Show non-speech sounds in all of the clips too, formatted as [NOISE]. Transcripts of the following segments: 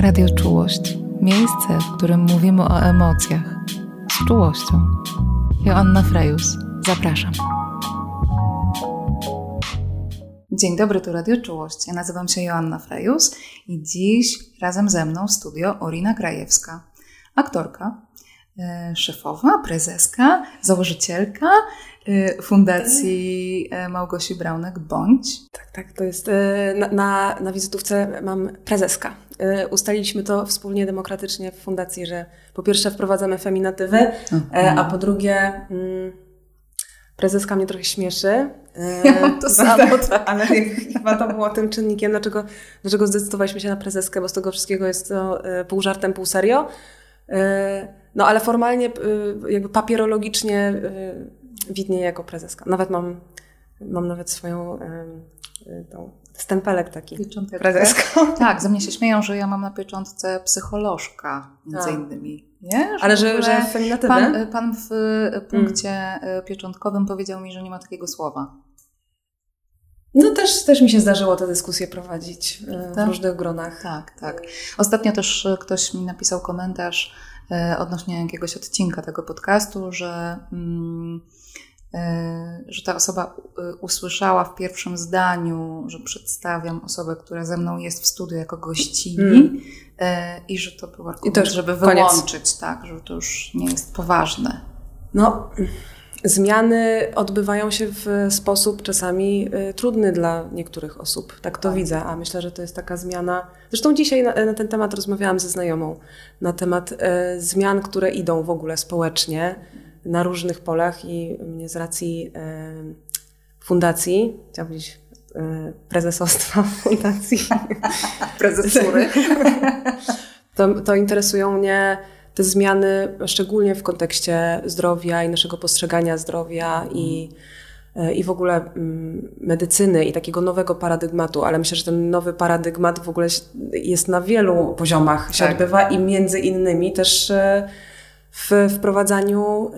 Radio Czułość. Miejsce, w którym mówimy o emocjach. Z czułością. Joanna Frejus. Zapraszam. Dzień dobry, tu Radio Czułość. Ja nazywam się Joanna Frejus i dziś razem ze mną w studio Orina Krajewska. Aktorka, e, szefowa, prezeska, założycielka e, Fundacji e, Małgosi Braunek Bądź. Tak, tak, to jest na, na, na wizytówce mam prezeska. Ustaliliśmy to wspólnie demokratycznie w fundacji, że po pierwsze wprowadzamy feminatywy, mhm. a po drugie mm, prezeska mnie trochę śmieszy. Ja [LAUGHS] mam to [LAUGHS] samo. Tak, ale chyba to było tym czynnikiem, dlaczego, dlaczego zdecydowaliśmy się na prezeskę, bo z tego wszystkiego jest to pół żartem, pół serio. No ale formalnie, jakby papierologicznie widnieje jako prezeska. Nawet mam, mam nawet swoją tą stempelek taki. Prezeska. [LAUGHS] Tak, ze mnie się śmieją, że ja mam na pieczątce psycholożka między A. innymi. Nie? Że Ale że, że feminatywy? Pan, pan w punkcie mm. pieczątkowym powiedział mi, że nie ma takiego słowa. No też, też mi się zdarzyło tę dyskusję prowadzić w tak? różnych gronach. Tak, tak. Ostatnio też ktoś mi napisał komentarz odnośnie jakiegoś odcinka tego podcastu, że... Mm, że ta osoba e, usłyszała w pierwszym zdaniu, że przedstawiam osobę, która ze mną jest w studiu jako gościni mm. i że to był argument, I to żeby wyłączyć, koniec. tak, że to już nie jest poważne. No, zmiany odbywają się w sposób czasami trudny dla niektórych osób. Tak to tak. widzę, a myślę, że to jest taka zmiana. Zresztą dzisiaj na, na ten temat rozmawiałam ze znajomą, na temat e, zmian, które idą w ogóle społecznie na różnych polach i mnie z racji e, fundacji, chciałam powiedzieć e, prezesostwa [LAUGHS] fundacji. [LAUGHS] Prezesury. [LAUGHS] to, to interesują mnie te zmiany, szczególnie w kontekście zdrowia i naszego postrzegania zdrowia i, e, i w ogóle mm, medycyny i takiego nowego paradygmatu, ale myślę, że ten nowy paradygmat w ogóle jest na wielu poziomach się tak. odbywa i między innymi też w wprowadzaniu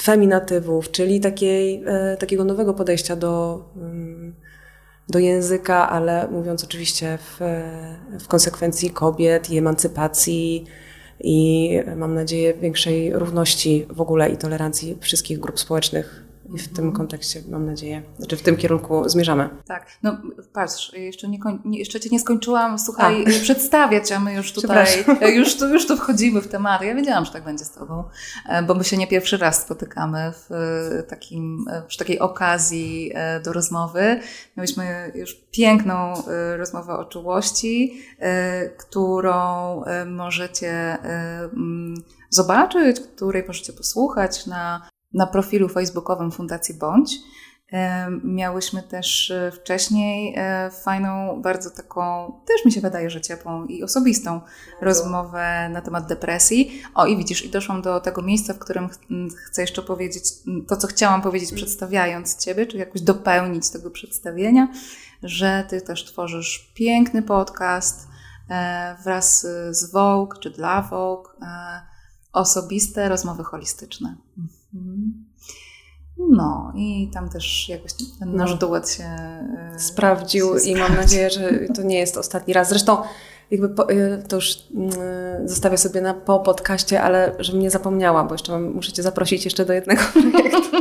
feminatywów, czyli takiej, e, takiego nowego podejścia do, do języka, ale mówiąc oczywiście w, w konsekwencji kobiet i emancypacji i mam nadzieję większej równości w ogóle i tolerancji wszystkich grup społecznych i w tym kontekście mam nadzieję, znaczy w tym kierunku zmierzamy. Tak, no patrz, jeszcze, nie, jeszcze Cię nie skończyłam, słuchaj, a. [LAUGHS] przedstawiać, a my już tutaj, już tu, już tu wchodzimy w temat. Ja wiedziałam, że tak będzie z Tobą, e, bo my się nie pierwszy raz spotykamy w e, takim, e, przy takiej okazji do rozmowy. Mieliśmy już piękną rozmowę o czułości, którą możecie zobaczyć, której możecie posłuchać na na profilu facebookowym Fundacji Bądź. Miałyśmy też e, wcześniej e, fajną, bardzo taką, też mi się wydaje, że ciepłą i osobistą rozmowę na temat depresji. O i widzisz, i doszłam do tego miejsca, w którym chcę jeszcze powiedzieć to, co chciałam powiedzieć, przedstawiając Ciebie, czy jakoś dopełnić tego przedstawienia, że Ty też tworzysz piękny podcast e, wraz z Vogue, czy dla Vogue, osobiste rozmowy holistyczne. Mhm. No i tam też jakoś ten nasz no. duet się e, sprawdził się i mam nadzieję, że to nie jest ostatni raz. Zresztą jakby po, e, to już mm, zostawię sobie na po podcaście, ale żebym nie zapomniała, bo jeszcze mam, muszę Cię zaprosić jeszcze do jednego [LAUGHS] projektu.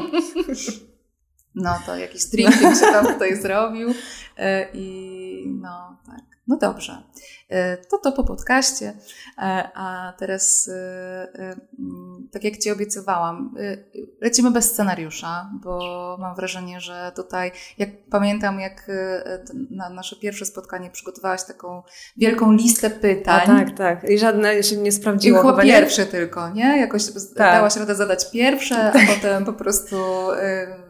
No to jakiś streaming się tam tutaj zrobił e, i no tak. No dobrze. E, to to po podcaście, e, a teraz, e, mm, tak jak Ci obiecywałam, lecimy bez scenariusza, bo mam wrażenie, że tutaj, jak pamiętam, jak na nasze pierwsze spotkanie przygotowałaś taką wielką listę pytań. A tak, tak. I żadne się nie sprawdziło. I chyba pierwsze tylko, nie? Jakoś tak. dałaś radę zadać pierwsze, a potem po prostu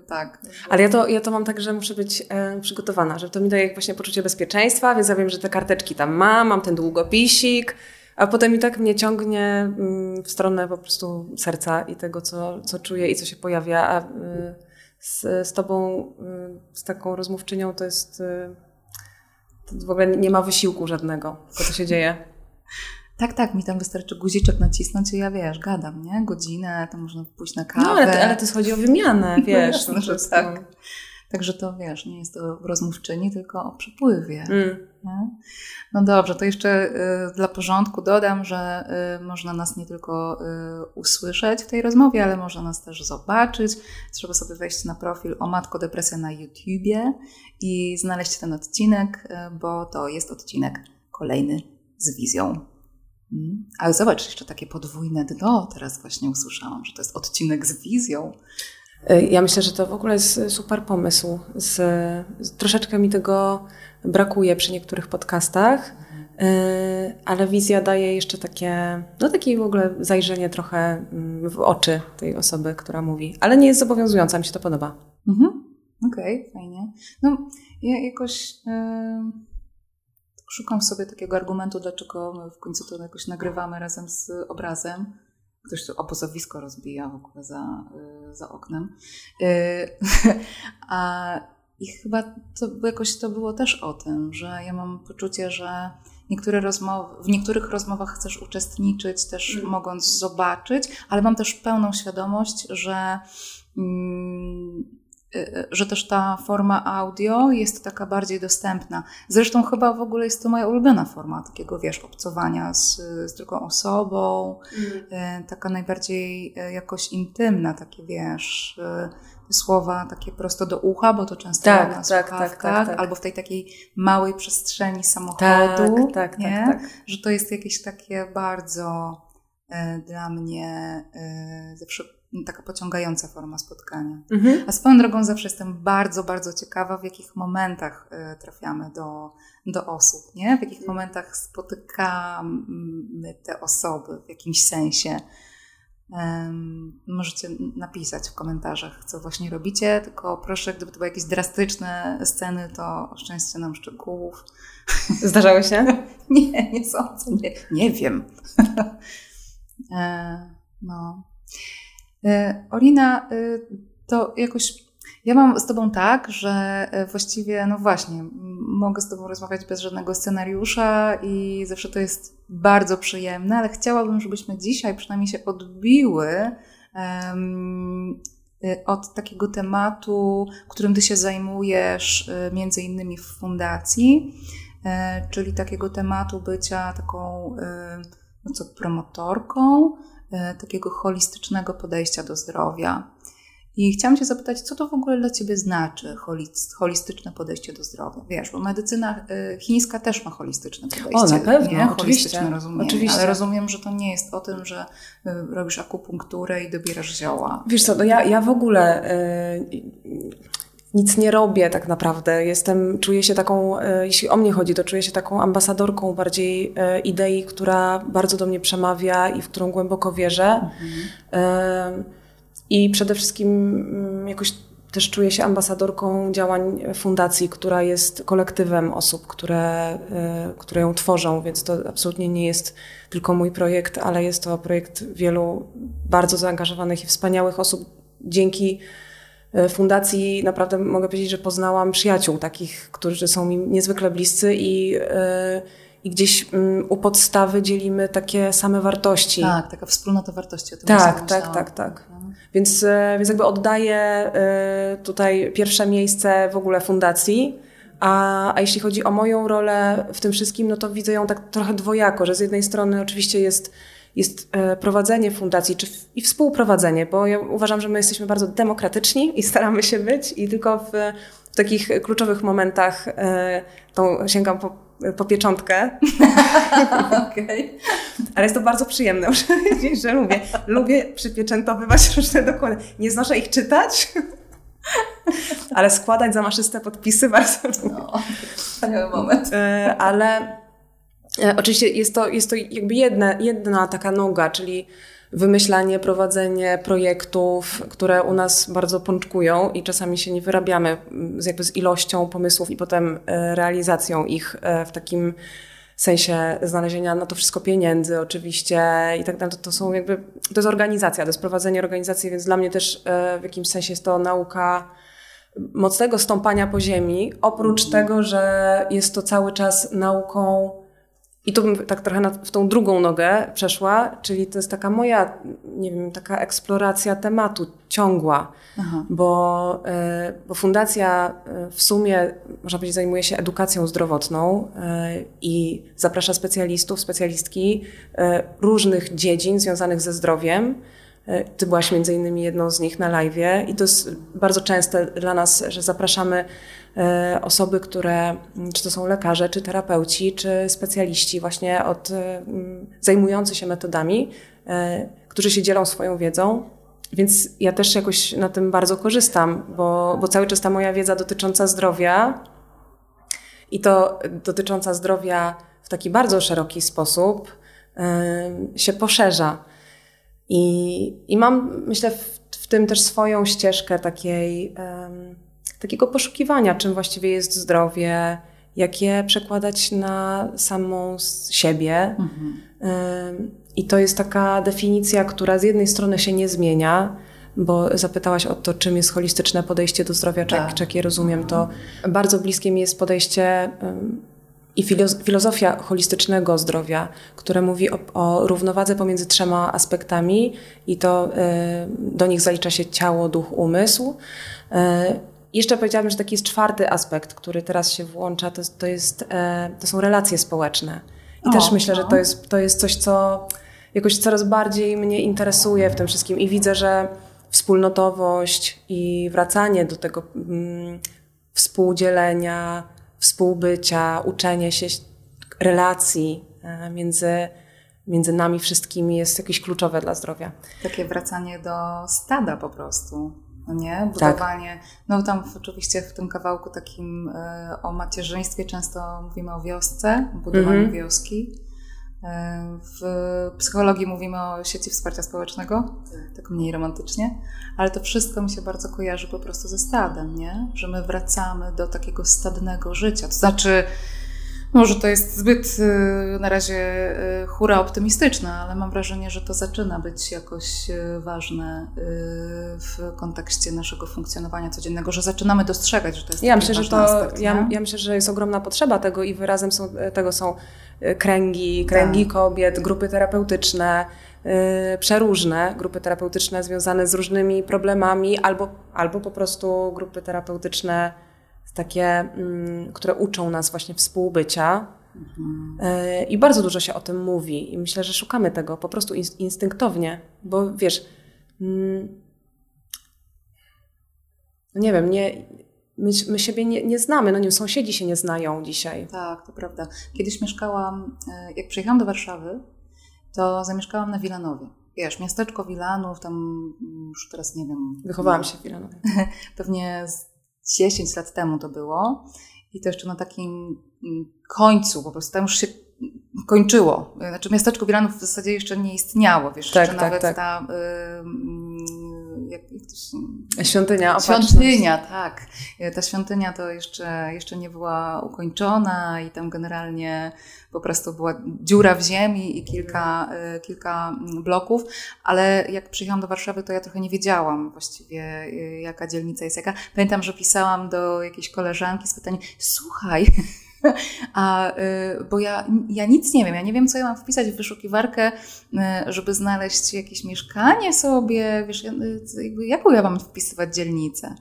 tak. Ale ja to, ja to mam tak, że muszę być e, przygotowana, że to mi daje właśnie poczucie bezpieczeństwa, więc ja wiem, że te karteczki tam mam, mam ten długopisik, a potem i tak mnie ciągnie mm, w stronę po prostu serca i tego, co, co czuję i co się pojawia. A y, z, z tobą, y, z taką rozmówczynią to jest... Y, to w ogóle nie ma wysiłku żadnego, tylko to się dzieje. [LAUGHS] Tak, tak, mi tam wystarczy guziczek nacisnąć i ja wiesz, gadam, nie? Godzinę, to można pójść na kawę. No, ale, ale to chodzi o wymianę, [LAUGHS] wiesz. No, że tak. Także to wiesz, nie jest to rozmówczyni, tylko o przepływie. Mm. No dobrze, to jeszcze y, dla porządku dodam, że y, można nas nie tylko y, usłyszeć w tej rozmowie, ale można nas też zobaczyć. Trzeba sobie wejść na profil o Matko Depresja na YouTubie i znaleźć ten odcinek, bo to jest odcinek kolejny z wizją. Mm. Ale zobacz, jeszcze takie podwójne dno teraz właśnie usłyszałam, że to jest odcinek z wizją. Y, ja myślę, że to w ogóle jest super pomysł. Z, z, troszeczkę mi tego brakuje przy niektórych podcastach, y, ale wizja daje jeszcze takie, no takie w ogóle zajrzenie trochę mm, w oczy tej osoby, która mówi. Ale nie jest zobowiązująca, mi się to podoba. Mhm. Okej, okay, fajnie. No, ja jakoś yy, szukam sobie takiego argumentu, dlaczego my w końcu to jakoś nagrywamy razem z obrazem ktoś tu obozowisko rozbija w ogóle za, y, za oknem. Y, [LAUGHS] a, I chyba to jakoś to było też o tym, że ja mam poczucie, że niektóre rozmowy, w niektórych rozmowach chcesz uczestniczyć, też mm. mogąc zobaczyć, ale mam też pełną świadomość, że mm, że też ta forma audio jest taka bardziej dostępna. Zresztą chyba w ogóle jest to moja ulubiona forma takiego, wiesz, obcowania z, z drugą osobą, mm. taka najbardziej jakoś intymna, takie, wiesz, słowa takie prosto do ucha, bo to często tak, na tak, tak, tak, tak, albo w tej takiej małej przestrzeni samochodu, tak, tak, nie? Tak, tak. że to jest jakieś takie bardzo dla mnie zawsze taka pociągająca forma spotkania. Mhm. A swoją drogą zawsze jestem bardzo, bardzo ciekawa, w jakich momentach e, trafiamy do, do osób, nie? W jakich mhm. momentach spotykamy te osoby w jakimś sensie. Um, możecie napisać w komentarzach, co właśnie robicie, tylko proszę, gdyby to były jakieś drastyczne sceny, to oszczędźcie nam szczegółów. Zdarzały się? [LAUGHS] nie, nie sądzę, nie, nie wiem. [LAUGHS] e, no. E, Olina, e, to jakoś ja mam z Tobą tak, że e, właściwie, no właśnie, mogę z Tobą rozmawiać bez żadnego scenariusza i zawsze to jest bardzo przyjemne, ale chciałabym, żebyśmy dzisiaj przynajmniej się odbiły um, od takiego tematu, którym Ty się zajmujesz, między innymi w fundacji, czyli takiego tematu bycia taką no co, promotorką, takiego holistycznego podejścia do zdrowia. I chciałam Cię zapytać, co to w ogóle dla Ciebie znaczy holistyczne podejście do zdrowia? Wiesz, bo medycyna e, chińska też ma holistyczne podejście. O, na pewno, nie? Holistyczne rozumienie. Oczywiście. Ale rozumiem, że to nie jest o tym, że e, robisz akupunkturę i dobierasz zioła. Wiesz co, no ja, ja w ogóle nic nie robię tak naprawdę. Jestem, czuję się taką, e, jeśli o mnie chodzi, to czuję się taką ambasadorką bardziej e, idei, która bardzo do mnie przemawia i w którą głęboko wierzę. Mhm. I przede wszystkim mm, jakoś też czuję się ambasadorką działań fundacji, która jest kolektywem osób, które, które ją tworzą, więc to absolutnie nie jest tylko mój projekt, ale jest to projekt wielu bardzo zaangażowanych i wspaniałych osób, dzięki fundacji naprawdę mogę powiedzieć, że poznałam przyjaciół takich, którzy są mi niezwykle bliscy i, e, i gdzieś mm, u podstawy dzielimy takie same wartości. Tak, taka wspólnota wartości. O tym tak, tak, tak, tak. Więc, e, więc jakby oddaję tutaj pierwsze miejsce w ogóle fundacji. A, a jeśli chodzi o moją rolę w tym wszystkim, no to widzę ją tak trochę dwojako, że z jednej strony oczywiście jest jest e, prowadzenie fundacji czy i współprowadzenie, bo ja uważam, że my jesteśmy bardzo demokratyczni i staramy się być i tylko w, w takich kluczowych momentach e, tą sięgam po, po pieczątkę. [LAUGHS] okay. Ale jest to bardzo przyjemne, [LAUGHS] muszę powiedzieć, że lubię. Lubię przypieczętowywać różne dokłady. Nie znoszę ich czytać, [LAUGHS] ale składać zamaszyste podpisy bardzo. No, wspaniały moment. E, ale oczywiście jest to, jest to jakby jedna, jedna taka noga, czyli wymyślanie, prowadzenie projektów, które u nas bardzo pączkują i czasami się nie wyrabiamy z, jakby z ilością pomysłów i potem e, realizacją ich e, w takim sensie znalezienia na to wszystko pieniędzy oczywiście i tak dalej. To są jakby, to jest organizacja, to jest prowadzenie organizacji, więc dla mnie też w jakimś sensie jest to nauka mocnego stąpania po ziemi, oprócz tego, że jest to cały czas nauką i tu bym tak trochę na, w tą drugą nogę przeszła, czyli to jest taka moja, nie wiem, taka eksploracja tematu ciągła, bo, e, bo fundacja e, w sumie, można powiedzieć, zajmuje się edukacją zdrowotną e, i zaprasza specjalistów, specjalistki różnych dziedzin związanych ze zdrowiem. Ty byłaś między innymi jedną z nich na live i to jest bardzo częste dla nas, że zapraszamy osoby, które, mm, czy to są lekarze, czy terapeuci, czy specjaliści właśnie od, e, mm, zajmujący się metodami, e, którzy się dzielą swoją wiedzą. Więc ja też jakoś na tym bardzo korzystam, bo, bo cały czas ta moja wiedza dotycząca zdrowia i to dotycząca zdrowia w taki bardzo szeroki sposób się poszerza. I, i mam, myślę, w, w tym też swoją ścieżkę takiej takiego poszukiwania, czym właściwie jest zdrowie, jak je przekładać na samą siebie. Mhm. I to jest taka definicja, która z jednej strony się nie zmienia, bo zapytałaś o to, czym jest holistyczne podejście do zdrowia, czy, tak. jak je rozumiem, to bardzo bliskie mi jest podejście i filozofia holistycznego zdrowia, które mówi o, o, równowadze pomiędzy trzema aspektami i to do nich zalicza się ciało, duch, umysł. Jeszcze powiedziałabym, że taki jest czwarty aspekt, który teraz się włącza, to, to, jest, e, to są relacje społeczne. I o, też myślę, no. że to jest, to jest coś, co jakoś coraz bardziej mnie interesuje w tym wszystkim i widzę, że wspólnotowość i wracanie do tego mm, współdzielenia, współbycia, uczenie się relacji e, między, między nami wszystkimi jest jakieś kluczowe dla zdrowia. Takie wracanie do stada po prostu no nie? Tak. Budowanie, tak. no tam oczywiście w tym kawałku takim e, o macierzyństwie często mówimy o wiosce, o budowaniu mm -hmm. wioski. E, w psychologii mówimy o sieci wsparcia społecznego, tak mniej romantycznie, ale to wszystko mi się bardzo kojarzy po prostu ze stadem, nie? Że my wracamy do takiego stadnego życia. To znaczy, może to jest zbyt y, na razie y, hura optymistyczne, ale mam wrażenie, że to zaczyna być jakoś y, ważne w kontekście naszego funkcjonowania codziennego, że zaczynamy dostrzegać, że to jest ja myślę, że to, aspekt, ja, ja, myślę, że jest ogromna potrzeba tego i wyrazem są, tego są kręgi, kręgi tak. kobiet, grupy terapeutyczne, przeróżne grupy terapeutyczne związane z różnymi problemami albo, albo po prostu grupy terapeutyczne takie, mm, które uczą nas właśnie współbycia. Mhm. I bardzo dużo się o tym mówi, i myślę, że szukamy tego po prostu instynktownie, bo wiesz, mm, no nie wiem, nie, my, my siebie nie, nie znamy, no nie sąsiedzi się nie znają dzisiaj. Tak, to prawda. Kiedyś mieszkałam, e, jak przyjechałam do Warszawy, to zamieszkałam na Wilanowie. Wiesz, miasteczko Wilanów, tam już teraz nie wiem. Wychowałam się w Wilanowie. [LAUGHS] Pewnie 10 lat temu to było. I to jeszcze na takim mm, końcu, po prostu tam już się kończyło. Znaczy miasteczko Wilanów w zasadzie jeszcze nie istniało, wiesz, tak, jeszcze tak, nawet tak. ta... jak, jak to się... Świątynia Świątynia, tak. Ta świątynia to jeszcze, jeszcze nie była ukończona i tam generalnie po prostu była dziura w ziemi i kilka, y, kilka mm, bloków, ale jak przyjechałam do Warszawy, to ja trochę nie wiedziałam właściwie, y, jaka dzielnica jest jaka. Pamiętam, że pisałam do jakiejś koleżanki z pytaniem, słuchaj, [LAUGHS] a, y, bo ja, ja nic nie wiem, ja nie wiem, co ja mam wpisać w wyszukiwarkę, żeby znaleźć jakieś mieszkanie sobie, wiesz, jakby, jaką ja mam wpisywać dzielnicę.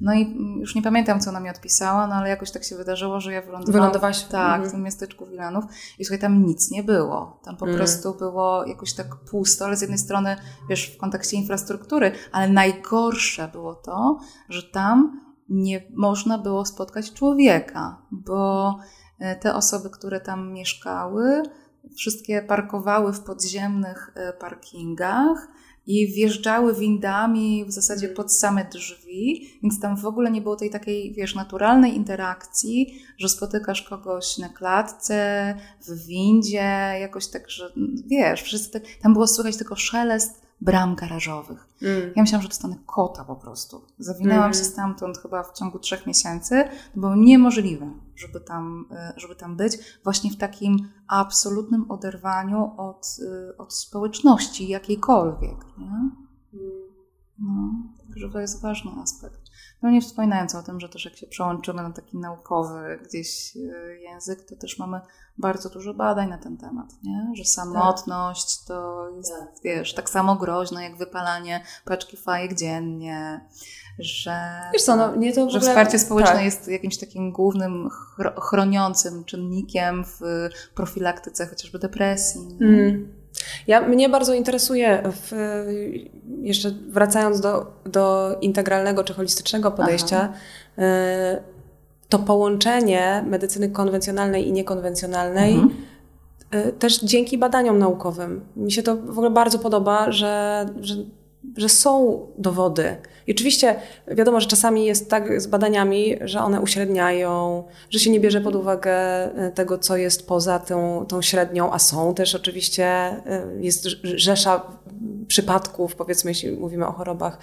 No i już nie pamiętam, co ona mi odpisała, no ale jakoś tak się wydarzyło, że ja wylądowałam Wylądowałaś? Tak, mhm. w tym miasteczku Wilanów i słuchaj, tam nic nie było. Tam po mhm. prostu było jakoś tak pusto, ale z jednej strony, wiesz, w kontekście infrastruktury, ale najgorsze było to, że tam nie można było spotkać człowieka, bo e, te osoby, które tam mieszkały, wszystkie parkowały w podziemnych e, parkingach, i wjeżdżały windami w zasadzie pod same drzwi, więc tam w ogóle nie było tej takiej, wiesz, naturalnej interakcji, że spotykasz kogoś na klatce, w windzie, jakoś tak, że wiesz, wszyscy tam było słychać tylko szelest bram garażowych. Mm. Ja myślałam, że dostanę kota po prostu. Zawinęłam mm. się stamtąd chyba w ciągu trzech miesięcy. To było niemożliwe, żeby tam, e, żeby tam być. Właśnie w takim absolutnym oderwaniu od, e, od społeczności jakiejkolwiek. Nie? Mm. No, także to jest ważny aspekt. No nie wspominając o tym, że też jak się przełączymy na taki naukowy gdzieś e, język, to też mamy bardzo dużo badań na ten temat, nie? że samotność tak. to jest, tak. wiesz, tak samo groźne jak wypalanie paczki fajek dziennie, że, Wiesz co, no, nie to że wsparcie społeczne tak. jest jakimś takim głównym chroniącym czynnikiem w profilaktyce chociażby depresji. Mm. Ja, mnie bardzo interesuje, w, jeszcze wracając do, do integralnego czy holistycznego podejścia, y, to połączenie medycyny konwencjonalnej i niekonwencjonalnej mhm. Y, też dzięki badaniom naukowym. Mi się to w ogóle bardzo podoba, że, że, że są dowody. I oczywiście wiadomo, że czasami jest tak z badaniami, że one uśredniają, że się nie bierze pod uwagę e, tego, co jest poza tą, tą średnią, a są też oczywiście, e, jest rzesza przypadków, powiedzmy, jeśli mówimy o chorobach,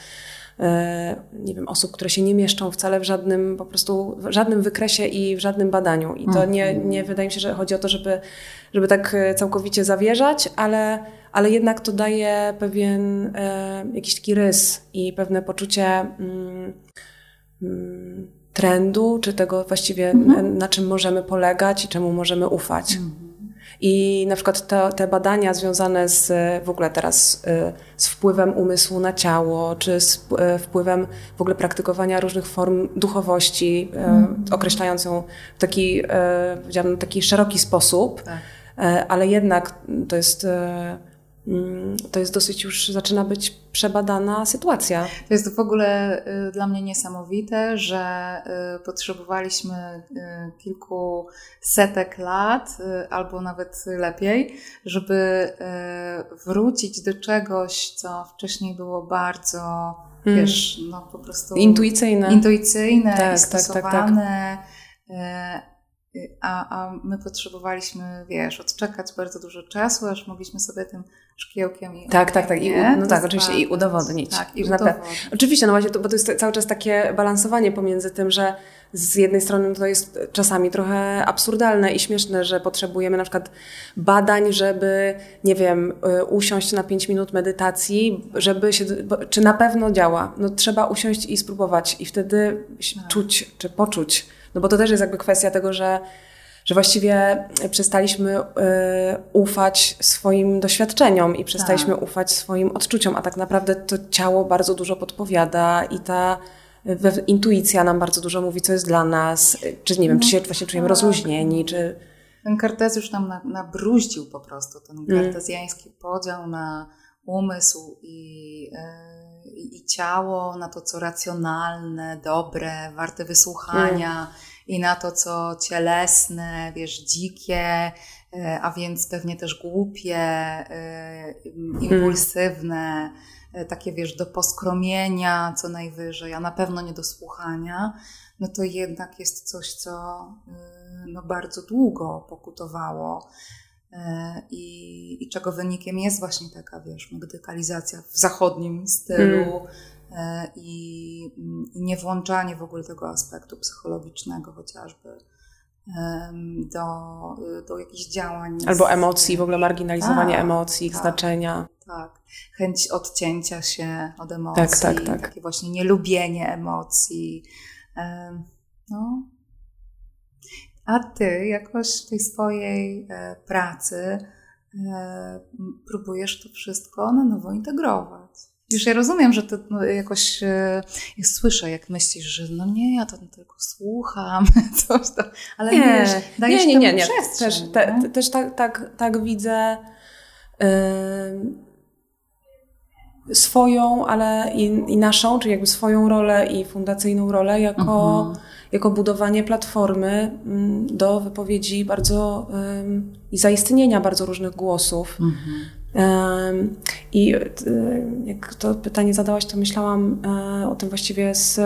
nie wiem, osób, które się nie mieszczą wcale w żadnym, po prostu w żadnym wykresie i w żadnym badaniu. I to nie, mhm. nie wydaje mi się, że chodzi o to, żeby, żeby tak całkowicie zawierzać, ale ale jednak to daje pewien e, jakiś taki rys i pewne poczucie mm, mm, trendu, czy tego właściwie mhm. na czym możemy polegać i czemu możemy ufać. Mhm. I na przykład te, te, badania związane z w ogóle teraz e, z wpływem umysłu na ciało, czy z e, wpływem w ogóle praktykowania różnych form duchowości, mm. określając ją w taki, powiedziałabym, taki szeroki sposób, tak. ale jednak to jest to jest dosyć już zaczyna być przebadana sytuacja. To jest w ogóle y, dla mnie niesamowite, że y, potrzebowaliśmy y, kilku setek lat, albo nawet lepiej, żeby wrócić do czegoś, co wcześniej było bardzo, hmm. wiesz, no po prostu intuicyjne, intuicyjne tak, stosowane. Tak, tak, tak. A, a my potrzebowaliśmy, wiesz, odczekać bardzo dużo czasu, aż mogliśmy sobie tym szkiełkiem i Tak, tak, tak. I, no tak, oczywiście i udowodnić. Tak, i udowodnić. Oczywiście, no właśnie, to, bo to jest cały czas takie balansowanie pomiędzy tym, że z jednej strony to jest czasami trochę absurdalne i śmieszne, że potrzebujemy na przykład badań, żeby, nie wiem, y, usiąść na 5 minut medytacji, żeby się, czy na pewno działa. No trzeba usiąść i spróbować i wtedy tak. czuć, czy poczuć no bo to też jest jakby kwestia tego, że, że właściwie przestaliśmy y, ufać swoim doświadczeniom i przestaliśmy tak. ufać swoim odczuciom, a tak naprawdę to ciało bardzo dużo podpowiada i ta intuicja nam bardzo dużo mówi, co jest dla nas, czy nie wiem, no, czy się właśnie czujemy tak. rozluźnieni, czy... Ten kartezjusz nam na, nabruździł po prostu, ten mm. kartezjański podział na umysł i... Y i ciało, na to, co racjonalne, dobre, warte wysłuchania mm. I na to, co cielesne, wiesz, dzikie, e, a więc pewnie też głupie, e, impulsywne, mm. takie, wiesz, do poskromienia co najwyżej, a na pewno nie do słuchania, no to jednak jest coś, co no, bardzo długo pokutowało E, I, I, czego wynikiem jest właśnie taka, wiesz, medykalizacja w zachodnim stylu mm. I, i niewłączanie w ogóle tego aspektu psychologicznego chociażby do, do jakichś działań. Albo emocji, w ogóle marginalizowanie tak, emocji, ich tak, znaczenia. Tak, chęć odcięcia się od emocji, tak, tak, tak. takie właśnie nielubienie emocji. No, a ty jakoś w tej swojej e, pracy e, próbujesz to wszystko na nowo integrować. Już ja rozumiem, że to no, jakoś e, słyszę, jak myślisz, że no nie, ja to tylko słucham, [LAUGHS] coś tam, ale nie, wiesz, dajesz nie, nie, nie, nie. Też, te, też tak, tak, tak widzę yy, swoją, ale i, i, naszą, czyli jakby swoją rolę i fundacyjną rolę jako mhm jako budowanie platformy mm, do wypowiedzi bardzo i zaistnienia bardzo różnych głosów. Mhm. I e, jak to pytanie zadałaś, to myślałam e, o tym właściwie z,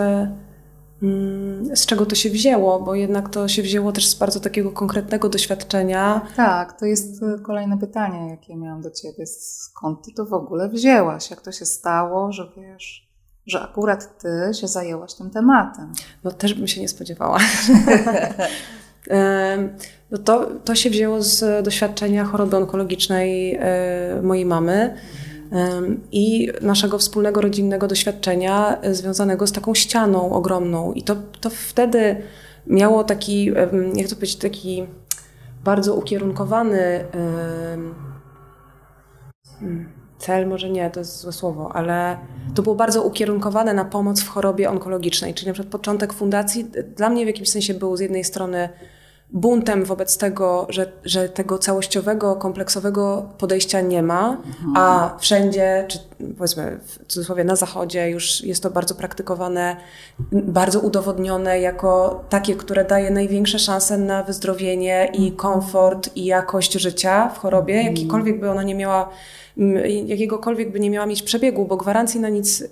mm, z czego to się wzięło, bo jednak to się wzięło też z bardzo takiego konkretnego doświadczenia. Tak, to jest e, kolejne pytanie, jakie miałam do ciebie. Skąd ty to w ogóle wzięłaś? Jak to się stało, że wiesz, że akurat ty się zajęłaś tym tematem. No też bym się nie spodziewała. [LAUGHS] no to, to się wzięło z doświadczenia choroby onkologicznej e, mojej mamy. i naszego wspólnego rodzinnego doświadczenia związanego z taką ścianą ogromną. I to, to wtedy miało taki, jak to powiedzieć, taki bardzo ukierunkowany hmm, cel, może nie, to jest złe słowo, ale to było bardzo ukierunkowane na pomoc w chorobie onkologicznej. Czyli na przykład początek fundacji dla mnie w jakimś sensie był z jednej strony buntem wobec tego, że, że tego całościowego, kompleksowego podejścia nie ma, a wszędzie, czy powiedzmy w cudzysłowie na zachodzie już jest to bardzo praktykowane, bardzo udowodnione jako takie, które daje największe szanse na wyzdrowienie i komfort i jakość życia w chorobie, mhm. jakikolwiek by ona nie miała jakiegokolwiek by nie miała mieć przebiegu, bo gwarancji na nic y,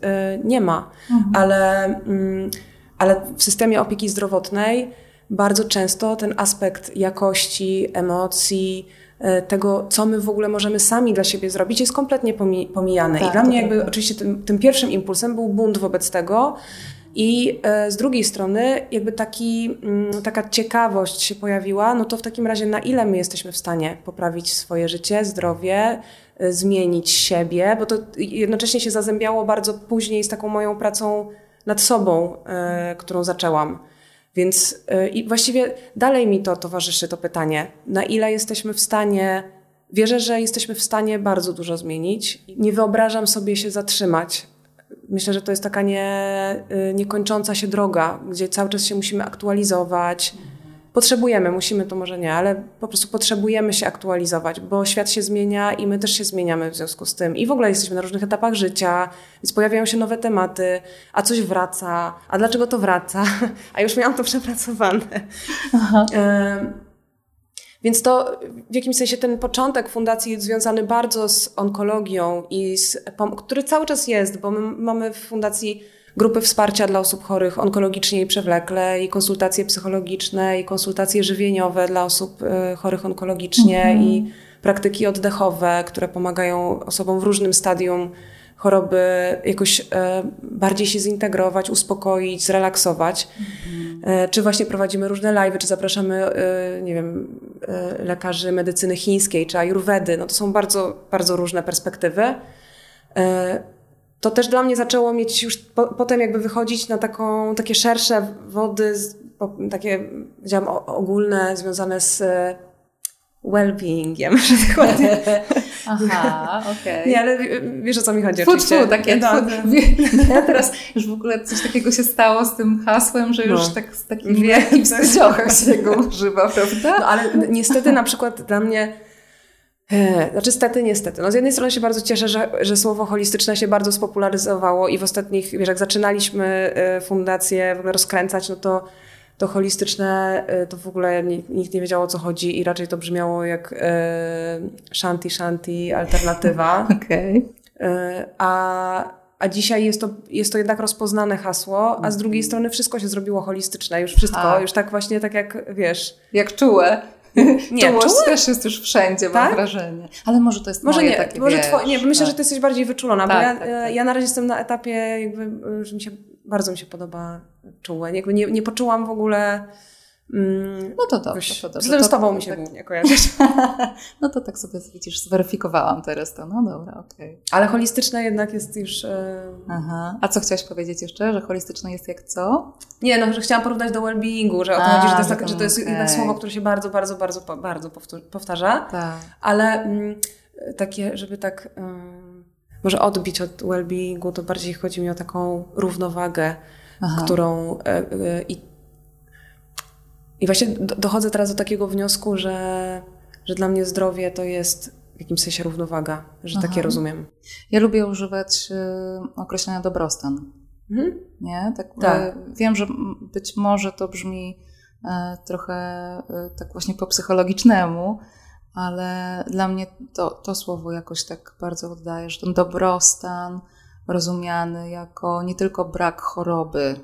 nie ma. Mhm. Ale, mm, ale w systemie opieki zdrowotnej bardzo często ten aspekt jakości, emocji, e, tego, co my w ogóle możemy sami dla siebie zrobić, jest kompletnie pomijane. Tak, I dla mnie jakby tak. oczywiście tym, tym, pierwszym impulsem był bunt wobec tego. I e, z drugiej strony jakby taki, mm, taka ciekawość się pojawiła, no to w takim razie na ile my jesteśmy w stanie poprawić swoje życie, zdrowie, e, zmienić siebie, bo to jednocześnie się zazębiało bardzo później z taką moją pracą nad sobą, którą zaczęłam. Więc yy, i właściwie dalej mi to towarzyszy to pytanie, na ile jesteśmy w stanie, wierzę, że jesteśmy w stanie bardzo dużo zmienić. Nie wyobrażam sobie się zatrzymać. Myślę, że to jest taka nie, yy, niekończąca się droga, gdzie cały czas się musimy aktualizować potrzebujemy, musimy to może nie, ale po prostu potrzebujemy się aktualizować, bo świat się zmienia i my też się zmieniamy w związku z tym. I w ogóle jesteśmy na różnych etapach życia, więc pojawiają się nowe tematy, a coś wraca, a dlaczego to wraca? [LAUGHS] A już miałam to przepracowane. Więc to w jakimś sensie ten początek fundacji związany bardzo z onkologią i z, który cały czas jest, bo my mamy w fundacji grupy wsparcia dla osób chorych onkologicznie i przewlekle, i konsultacje psychologiczne, i konsultacje żywieniowe dla osób e, chorych onkologicznie, mhm. i praktyki oddechowe, które pomagają osobom w różnym stadium choroby jakoś e, bardziej się zintegrować, uspokoić, zrelaksować. Mhm. Czy właśnie prowadzimy różne live'y, czy zapraszamy, nie wiem, lekarzy medycyny chińskiej, czy ayurvedy. No to są bardzo, bardzo różne perspektywy to też dla mnie zaczęło mieć już po, potem jakby wychodzić na taką, takie szersze wody, takie powiedziałam ogólne, związane z e, well-beingiem, [LAUGHS] że tak. Aha, okej. Okay. Nie, ale wiesz o co mi chodzi fu, oczywiście. Fu, takie no, [LAUGHS] no. Ja teraz już w ogóle coś takiego się stało z tym hasłem, że już no. tak z takim wielkim wstydziołem się go używa, [LAUGHS] prawda? No ale niestety na przykład dla mnie znaczy stety, niestety. No z jednej strony się bardzo cieszę, że, że słowo holistyczne się bardzo spopularyzowało i w ostatnich, wiesz, jak zaczynaliśmy e, fundację w ogóle rozkręcać, no to to holistyczne e, to w ogóle nikt nie wiedział o co chodzi i raczej to brzmiało jak e, shanti shanti alternatywa. [LAUGHS] Okej. Okay. a, a dzisiaj jest to, jest to jednak rozpoznane hasło, a z drugiej strony wszystko się zrobiło holistyczne, już wszystko, a. już tak właśnie tak jak wiesz. Jak czułe. Nie, czułość też jest już wszędzie, tak? mam wrażenie. Ale może to jest może moje nie, takie, może wiesz, twoje, Nie, myślę, tak. że ty jesteś bardziej wyczulona, tak, bo ja, tak, tak. ja na razie jestem na etapie jakby, że mi się, bardzo mi się podoba czułe. Jakby nie, nie poczułam w ogóle no to dobrze. To, dobrze. Z tobą mi się tak... głównie kojarzysz. [LAUGHS] no to tak sobie widzisz, zweryfikowałam teraz to. No dobra, okej. Okay. Ale holistyczne jednak jest już... E, Aha. A co chciałaś powiedzieć jeszcze? Że holistyczne jest jak co? Nie, no, że chciałam porównać do well-beingu, że o to chodzi, że to jest, tak, że to jest okay. jednak słowo, które się bardzo, bardzo, bardzo, bardzo powtarza. Tak. Ale mm, takie, żeby tak... Um, może odbić od well-beingu, to bardziej chodzi mi o taką równowagę, Aha. którą... E, e, i i właśnie dochodzę teraz do takiego wniosku, że, że dla mnie zdrowie to jest w jakimś sensie równowaga, że Aha. takie rozumiem. Ja lubię używać y, określenia dobrostan. Mhm. Nie? Tak, tak. Y, wiem, że być może to brzmi y, trochę tak właśnie po psychologicznemu, ale dla mnie to, to słowo jakoś tak bardzo oddaje, że ten dobrostan rozumiany jako nie tylko brak choroby,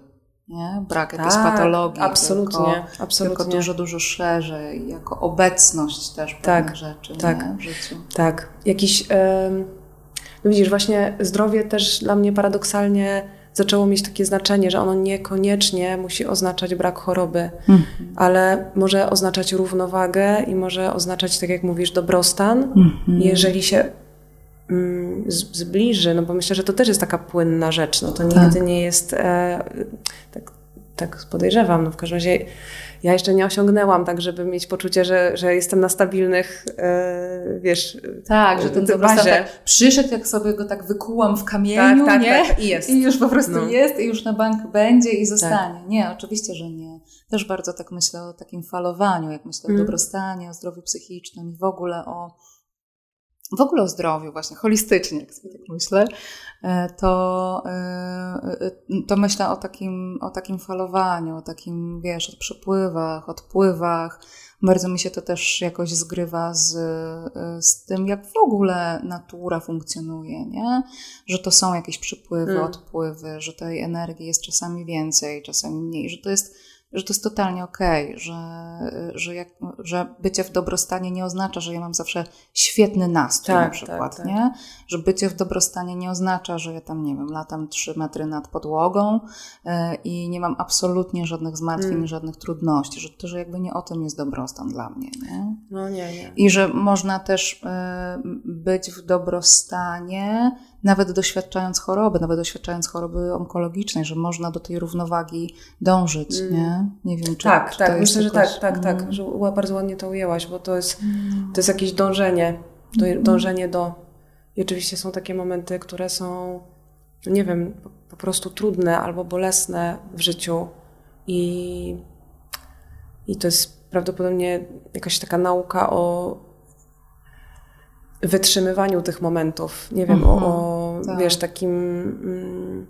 nie? brak jakiejś tak, patologii. Absolutnie, tylko, absolutnie. Tylko dużo, dużo szerzej, jako obecność też tak, rzeczy tak, nie? w życiu. Tak, jakiś... No widzisz, właśnie zdrowie też dla mnie paradoksalnie zaczęło mieć takie znaczenie, że ono niekoniecznie musi oznaczać brak choroby, mhm. ale może oznaczać równowagę i może oznaczać, tak jak mówisz, dobrostan, mhm. jeżeli się mm, zbliży, no bo myślę, że to też jest taka płynna rzecz, no to tak. nigdy nie jest, e, tak, podejrzewam, no w każdym razie ja jeszcze nie osiągnęłam tak, żeby mieć poczucie, że, że jestem na stabilnych, e, wiesz, Tak, że ten dobrostan tak przyszedł, jak sobie go tak wykułam w kamieniu, tak, tak, nie? Tak, i jest. I już po prostu no. jest i już na bank będzie i zostanie. Tak. Nie, oczywiście, że nie. Też bardzo tak myślę o takim falowaniu, jak myślę mm. o dobrostanie, o zdrowiu psychicznym i w ogóle o w ogóle o zdrowiu, właśnie holistycznie, jak sobie tak myślę, e, to, e, e, to myślę o takim, o takim falowaniu, o takim, wiesz, o przepływach, odpływach. Bardzo mi się to też jakoś zgrywa z, z tym, jak w ogóle natura funkcjonuje, nie? Że to są jakieś przypływy, mm. odpływy, że tej energii jest czasami więcej, czasami mniej, że to jest że to jest totalnie okej, okay, że, że, jak, że bycie w dobrostanie nie oznacza, że ja mam zawsze świetny nastrój tak, na przykład, tak, nie? Tak. Że bycie w dobrostanie nie oznacza, że ja tam, nie wiem, latam trzy metry nad podłogą yy, i nie mam absolutnie żadnych zmartwień, mm. żadnych trudności, że to, że jakby nie o tym jest dobrostan dla mnie, nie? No nie, nie. I że można też yy, być w dobrostanie nawet doświadczając choroby, nawet doświadczając choroby onkologicznej, że można do tej równowagi dążyć, mm. nie? Nie wiem, czy Tak, czy tak, to myślę, że tak, tak, tak, mm. że bardzo ładnie to ujęłaś, bo to jest, to jest jakieś dążenie, to mm. dążenie do... I oczywiście są takie momenty, które są, nie wiem, po prostu trudne albo bolesne w życiu i, i to jest prawdopodobnie jakaś taka nauka o wytrzymywaniu tych momentów. Nie wiem, mhm, o, o tak. wiesz, takim. Mm,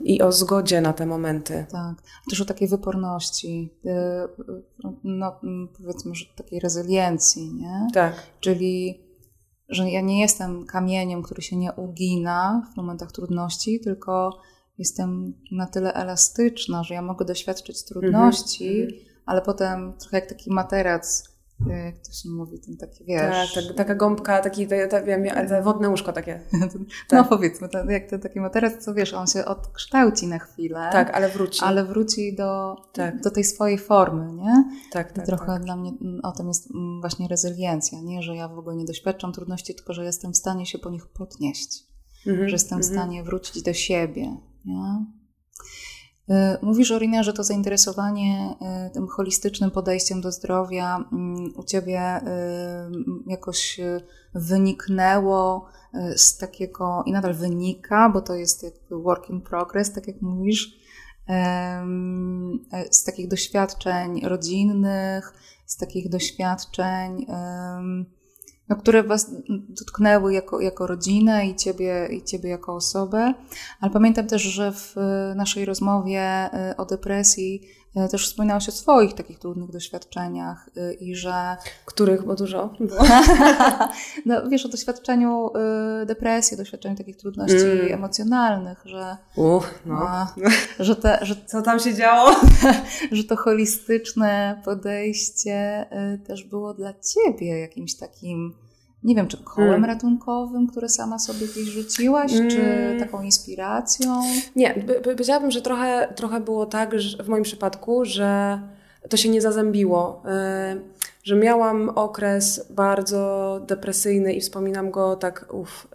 i o zgodzie na te momenty. Tak, też o takiej wyporności, y, no, mm, powiedzmy, że takiej rezyliencji, nie? Tak. Czyli, że ja nie jestem kamieniem, który się nie ugina w momentach trudności, tylko jestem na tyle elastyczna, że ja mogę doświadczyć trudności, mm -hmm. ale potem trochę jak taki materac jak to się mówi, ten taki, wiesz... Tak, tak taka gąbka, taki, te, te, te wodne łóżko takie. [LAUGHS] no tak. powiedzmy, to, jak ten taki materac, co wiesz, on się odkształci na chwilę. Tak, ale wróci. Ale wróci do, tak. do tej swojej formy, nie? Tak, tak. I trochę tak. dla mnie mm, o tym jest mm, właśnie rezyliencja, nie? Że ja w ogóle nie doświadczam trudności, tylko że jestem w stanie się po nich podnieść. Mhm, że jestem w mhm. stanie wrócić do siebie, nie? Y, mówisz, Orina, że to zainteresowanie y, tym holistycznym podejściem do zdrowia mm, u Ciebie y, jakoś wyniknęło z takiego, i nadal wynika, bo to jest jakby work in progress, tak jak mówisz, z takich doświadczeń rodzinnych, z takich doświadczeń no, które Was dotknęły jako, jako rodzinę i ciebie, i ciebie jako osobę. Ale pamiętam też, że w naszej rozmowie y, o depresji też wspominałaś o swoich takich trudnych doświadczeniach y, i że... Których, bo dużo [LAUGHS] no wiesz, o doświadczeniu depresji, o doświadczeniu takich trudności mm. emocjonalnych, że... Uch, no. A, [LAUGHS] że, te, że Co tam się działo? [LAUGHS] że to holistyczne podejście też było dla Ciebie jakimś takim nie wiem, czy kołem hmm. ratunkowym, które sama sobie gdzieś rzuciłaś, hmm. czy taką inspiracją? Nie, powiedziałabym, że trochę, trochę było tak, że w moim przypadku, że to się nie zazębiło. Y, że miałam okres bardzo depresyjny i wspominam go tak uf,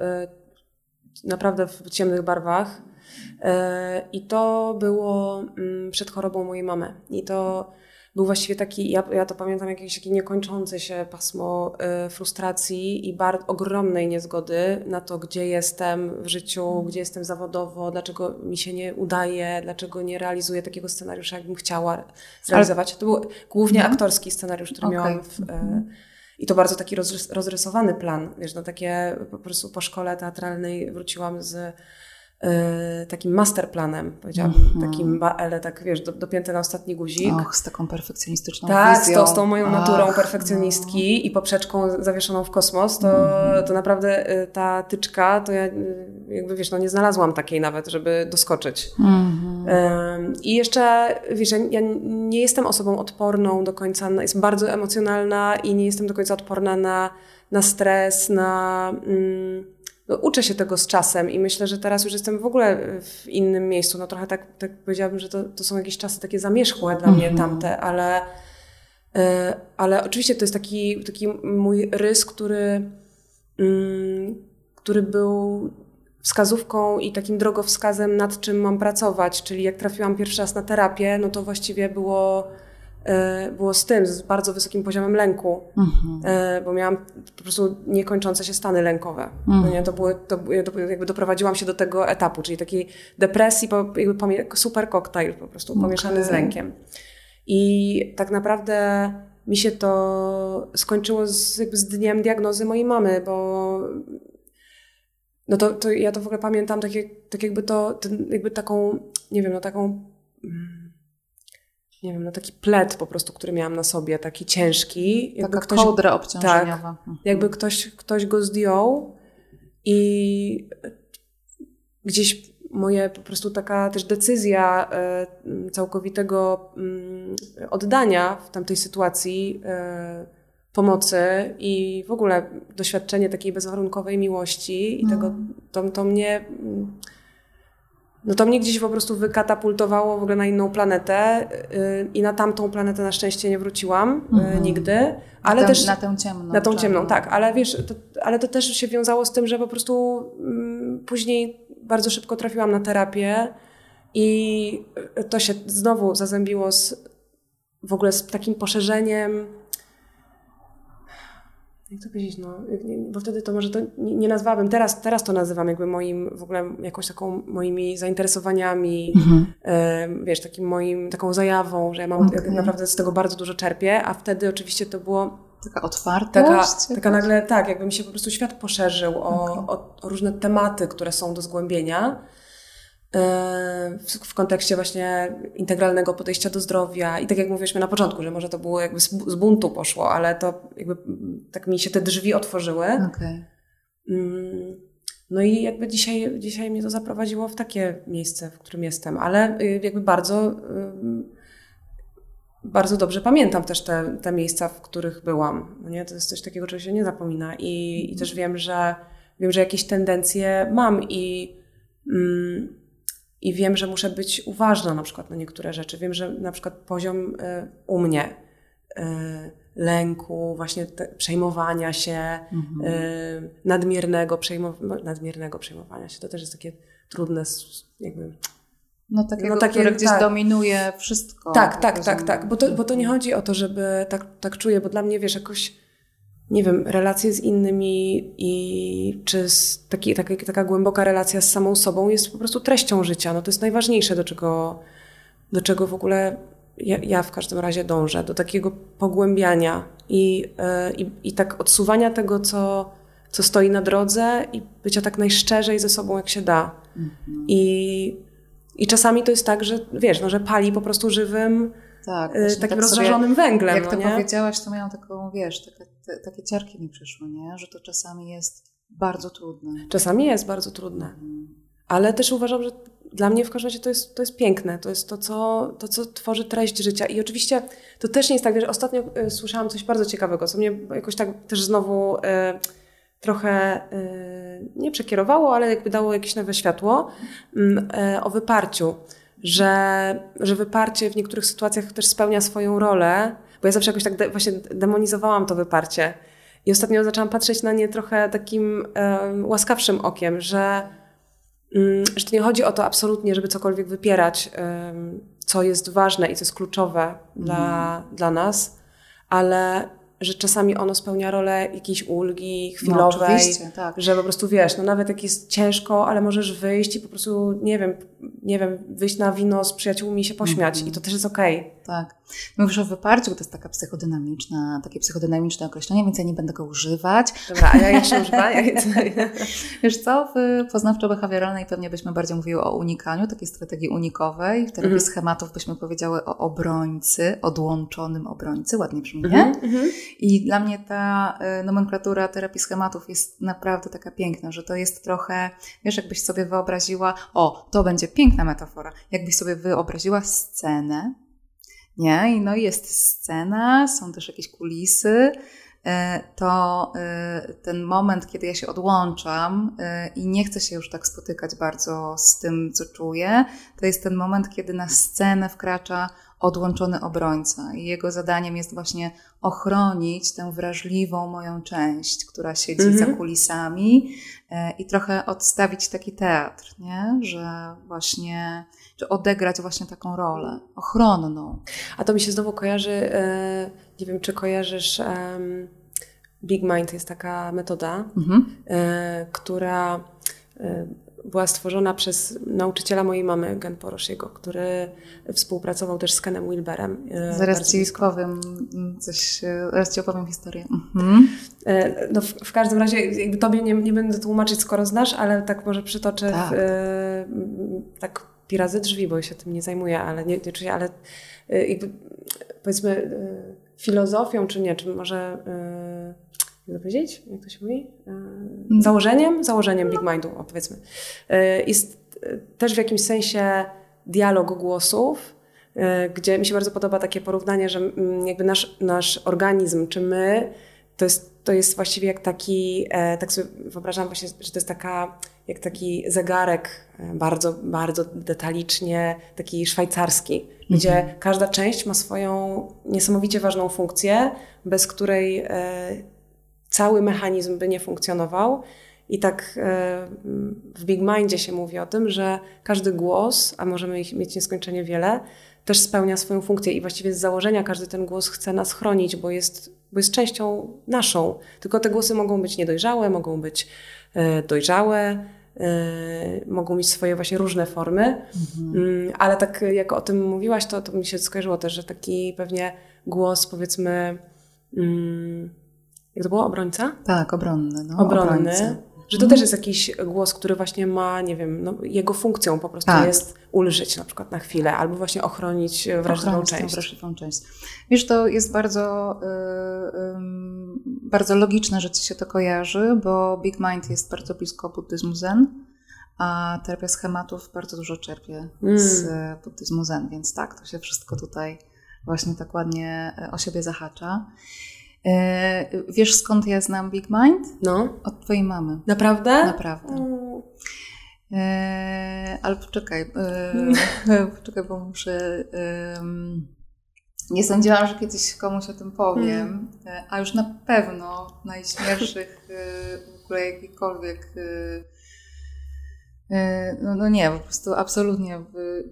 y, naprawdę w ciemnych barwach. Y, I to było mm, przed chorobą mojej mamy. I to był właściwie taki, ja, ja to pamiętam, jakieś takie niekończące się pasmo y, frustracji i bardzo ogromnej niezgody na to, gdzie jestem w życiu, mm. gdzie jestem zawodowo, dlaczego mi się nie udaje, dlaczego nie realizuję takiego scenariusza, jakbym chciała zrealizować. To był głównie mhm. aktorski scenariusz, który okay. miałam w, y, mhm. i to bardzo taki rozrysowany plan, wiesz, no takie po prostu po szkole teatralnej wróciłam z takim masterplanem, powiedziałabym, -hmm. takim, ale tak wiesz, do, dopięte na ostatni guzik. Och, z taką perfekcjonistyczną tak, wizją. Z, z tą moją naturą Ach, perfekcjonistki no. i poprzeczką zawieszoną w kosmos, to, mm. to naprawdę y, ta tyczka, to ja y, jakby wiesz, no nie znalazłam takiej nawet, żeby doskoczyć. -hmm. I jeszcze, wiesz, ja nie jestem osobą odporną do końca, jestem bardzo emocjonalna i nie jestem do końca odporna na, na stres, na... Mm, no, uczę się tego z czasem i myślę, że teraz już jestem w ogóle w innym miejscu. No trochę tak, tak powiedziałabym, że to, to są jakieś czasy takie zamierzchłe dla mnie mhm. tamte, ale, e, ale oczywiście to jest taki, taki mój rys, który, mm, który był wskazówką i takim drogowskazem, nad czym mam pracować. Czyli jak trafiłam pierwszy raz na terapię, no to właściwie było, było z tym, z bardzo wysokim poziomem lęku, mhm. E, bo miałam po prostu niekończące się stany lękowe. No mhm. nie, to, było, to jakby doprowadziłam się do tego etapu, czyli takiej depresji, jakby super koktajl po prostu okay. pomieszany z lękiem. I tak naprawdę mi się to skończyło z, jakby z dniem diagnozy mojej mamy, bo no to, to ja to w ogóle pamiętam tak, jak, tak jakby to, ten, jakby taką, nie wiem, no taką, mm, nie wiem, no taki plet po prostu, który miałam na sobie, taki ciężki. Jakby Taka ktoś, kołdra obciążeniowa. Tak, jakby ktoś, ktoś go zdjął i gdzieś moje po prostu taka też decyzja e, całkowitego mm, oddania w tamtej sytuacji e, pomocy i w ogóle doświadczenie takiej bezwarunkowej miłości i tego, mhm. to, to mnie no to mnie gdzieś po prostu wykatapultowało w ogóle na inną planetę yy, i na tamtą planetę na szczęście nie wróciłam yy, nigdy. Ale na też na tę ciemną. Na tą ciemną, tak. Ale wiesz, to, ale to też się wiązało z tym, że po prostu yy, później bardzo szybko trafiłam na terapię i to się znowu zazębiło z w ogóle z takim poszerzeniem jak to powiedzieć, no, bo wtedy to może to nie, nie nazwałabym, teraz, teraz to nazywam jakby moim, w ogóle jakąś taką moimi zainteresowaniami, mhm. y, wiesz, takim moim, taką zajawą, że ja mam okay. naprawdę z tego bardzo dużo czerpię, a wtedy oczywiście to było Taka otwartość? Taka, taka nagle, tak, jakby mi się po prostu świat poszerzył o, okay. o, o różne tematy, które są do zgłębienia w, kontekście właśnie integralnego podejścia do zdrowia. I tak jak mówiliśmy na początku, że może to było jakby z buntu poszło, ale to jakby tak mi się te drzwi otworzyły. Okay. No i jakby dzisiaj, dzisiaj mnie to zaprowadziło w takie miejsce, w którym jestem, ale y, jakby bardzo, bardzo dobrze pamiętam też te, te miejsca, w których byłam. No nie? To jest coś takiego, czego się nie zapomina i, i też wiem, że wiem, że jakieś tendencje mam i i wiem, że muszę być uważna na przykład na niektóre rzeczy. Wiem, że na przykład poziom y, u mnie y, lęku, właśnie przejmowania się, mhm. y, nadmiernego, przejmow- nadmiernego przejmowania się, to też jest takie trudne jakby... No takiego, no, takie, które gdzieś tak. dominuje wszystko. Tak, tak, tak, tak, bo to, bo to nie chodzi o to, żeby tak, tak czuję, bo dla mnie, wiesz, jakoś nie wiem, relacje z innymi i czy z taki, taka, głęboka relacja z samą sobą jest po prostu treścią życia. No to jest najważniejsze, do czego, do czego w ogóle ja, ja w każdym razie dążę, do takiego pogłębiania i, yy, i, i tak odsuwania tego, co, co stoi na drodze i bycia tak najszczerzej ze sobą, jak się da. Mhm. I, I czasami to jest tak, że wiesz, no, że pali po prostu żywym tak, y, takim tak rozżarzonym węglem. Jak no, to nie? powiedziałaś, to miałam taką, wiesz, takie, te, takie ciarki mi przyszły, nie? że to czasami jest bardzo trudne. Czasami jest bardzo trudne. Mhm. Ale też uważam, że dla mnie w każdym razie to jest, to jest piękne. To jest to co, to, co tworzy treść życia. I oczywiście to też nie jest tak, wiesz, ostatnio y, słyszałam coś bardzo ciekawego, co mnie jakoś tak też znowu y, trochę y, nie przekierowało, ale jakby dało jakieś nowe światło mm, o wyparciu że, że wyparcie w niektórych sytuacjach też spełnia swoją rolę, bo ja zawsze jakoś tak de, właśnie demonizowałam to wyparcie. I ostatnio zaczęłam patrzeć na nie trochę takim um, łaskawszym okiem, że, um, że to nie chodzi o to absolutnie, żeby cokolwiek wypierać, um, co jest ważne i co jest kluczowe mm. dla, mhm. dla nas, ale że czasami ono spełnia rolę jakiejś ulgi chwilowej, no, tak. że po prostu wiesz, no nawet jak jest ciężko, ale możesz wyjść i po prostu, nie wiem, nie wiem, wyjść na wino z przyjaciółmi i się pośmiać mm -hmm. i to też jest okej. Okay. Tak. Mówisz o wyparciu, to jest taka psychodynamiczna, takie psychodynamiczne określenie, więc ja nie będę go używać. Dobra, a ja jeszcze używam? [LAUGHS] Wiesz co, w poznawczo-behawioralnej pewnie byśmy bardziej mówiły o unikaniu, takiej strategii unikowej. W terapii mm -hmm. schematów byśmy powiedziały o obrońcy, odłączonym obrońcy, ładnie brzmi, nie? Mm -hmm. I dla mnie ta y, nomenklatura terapii schematów jest naprawdę taka piękna, że to jest trochę, wiesz, jakbyś sobie wyobraziła, o, to będzie piękna metafora, jakbyś sobie wyobraziła scenę, nie? I no jest scena, są też jakieś kulisy, e, to e, ten moment, kiedy ja się odłączam e, i nie chcę się już tak spotykać bardzo z tym, co czuję, to jest ten moment, kiedy na scenę wkracza odłączony obrońca. I jego zadaniem jest właśnie ochronić tę wrażliwą moją część, która siedzi -hmm. za mhm. kulisami e, i trochę odstawić taki teatr, nie? że właśnie, czy odegrać właśnie taką rolę ochronną. A to mi się znowu kojarzy, e, nie wiem, czy kojarzysz. Big Mind jest taka metoda, mm -hmm. która była stworzona przez nauczyciela mojej mamy, Gen Poroshiego, który współpracował też z Kenem Wilberem. E, zaraz ci powiem coś, e, zaraz ci opowiem historię. Mhm. E, no w, w, każdym razie jakby tobie nie, nie będę tłumaczyć, skoro znasz, ale tak może przytoczę tak, w, tak pirazy drzwi, bo się tym nie zajmuję, ale nie, nie ale jakby powiedzmy filozofią, czy nie, czy może to powiedzieć? Jak to się mówi? E, założeniem? Założeniem Big Mindu, powiedzmy. E, jest e, też w jakimś sensie dialog głosów, gdzie mi się bardzo podoba takie porównanie, że mm, jakby nasz, nasz organizm, czy my, to jest, to jest właściwie jak taki, tak sobie wyobrażam właśnie, że to jest taka, jak taki zegarek bardzo, bardzo detalicznie, taki szwajcarski, gdzie mhm. każda część ma swoją niesamowicie ważną funkcję, bez której cały mechanizm by nie funkcjonował. I tak e, w Big Mindzie się mówi o tym, że każdy głos, a możemy ich mieć nieskończenie wiele, też spełnia swoją funkcję i właściwie z założenia każdy ten głos chce nas chronić, bo jest, bo jest częścią naszą. Tylko te głosy mogą być niedojrzałe, mogą być e, dojrzałe, e, mogą mieć swoje właśnie różne formy. Mhm. Mm, ale tak jak o tym mówiłaś, to, to mi się skojarzyło też, że taki pewnie głos powiedzmy. Mm, jak to było? Obrońca? Tak, obronny. No, obronny. Obrońcy. Że to mhm. też jest jakiś głos, który właśnie ma, nie wiem, no, jego funkcją po prostu tak. jest ulżyć na przykład na chwilę, albo właśnie ochronić wrażliwą ochronić część. wrażliwą część. Wiesz, to jest bardzo, yy, yy, bardzo logiczne, że ci się to kojarzy, bo Big Mind jest bardzo blisko buddyzmu zen, a terapia schematów bardzo dużo czerpie mm. z buddyzmu zen, więc tak, to się wszystko tutaj właśnie tak ładnie o siebie zahacza. E, wiesz skąd ja znam Big Mind? No. Od twojej mamy. Naprawdę? Naprawdę. Mm. E, ale poczekaj, e, [LAUGHS] poczekaj, bo muszę. E, nie sądziłam, że kiedyś komuś o tym powiem, mm. E, a już na pewno najśmielszych e, w ogóle jakikolwiek. No, no nie, po prostu absolutnie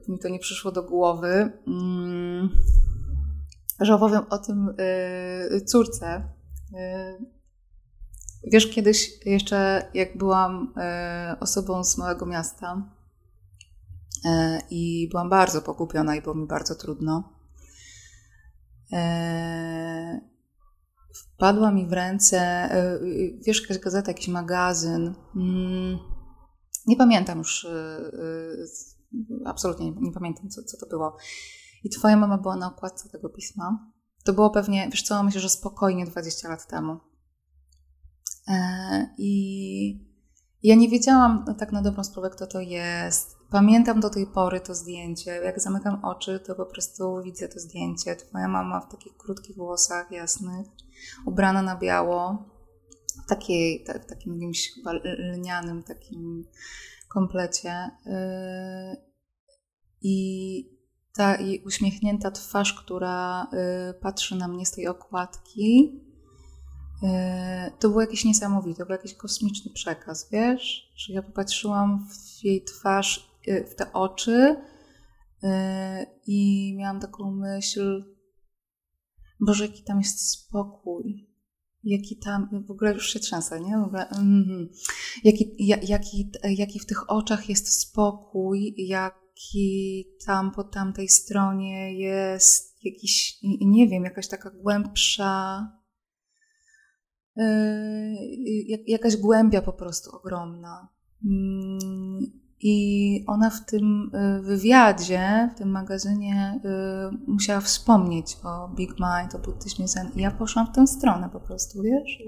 mi to nie przyszło do głowy. Mm że opowiem o tym y, córce. Y, wiesz, kiedyś jeszcze jak byłam y, osobą z małego miasta i byłam bardzo pogubiona i było mi bardzo trudno, wpadła mi w ręce, wiesz, jakaś gazeta, jakiś magazyn. Mm, nie pamiętam już, absolutnie nie, pamiętam, co, co to było. I twoja mama była na okładce tego pisma. To było pewnie, wiesz co, myślę, że spokojnie 20 lat temu. E, I ja nie wiedziałam tak na dobrą sprawę, kto to jest. Pamiętam do tej pory to zdjęcie. Jak zamykam oczy, to po prostu widzę to zdjęcie. Twoja mama w takich krótkich włosach jasnych, ubrana na biało, w, takiej, w takim jakimś chyba lnianym takim komplecie. E, I ta jej uśmiechnięta twarz, która y, patrzy na mnie z tej okładki, y, to było jakieś niesamowite, to był jakiś kosmiczny przekaz, wiesz? Że ja popatrzyłam w jej twarz, y, w te oczy i miałam taką myśl, Boże, jaki tam jest spokój, jaki tam, w ogóle już się trzęsę, nie? W ogóle, mm, jaki, jaki, jaki w tych oczach jest spokój, jak jaki tam po tamtej stronie jest jakiś, nie wiem, jakaś taka głębsza, yy, jakaś głębia po prostu ogromna. I ona w tym y, wywiadzie, w tym magazynie y, musiała wspomnieć o Big Mind, o buddyzmie zen. I ja poszłam w tę stronę po prostu, wiesz?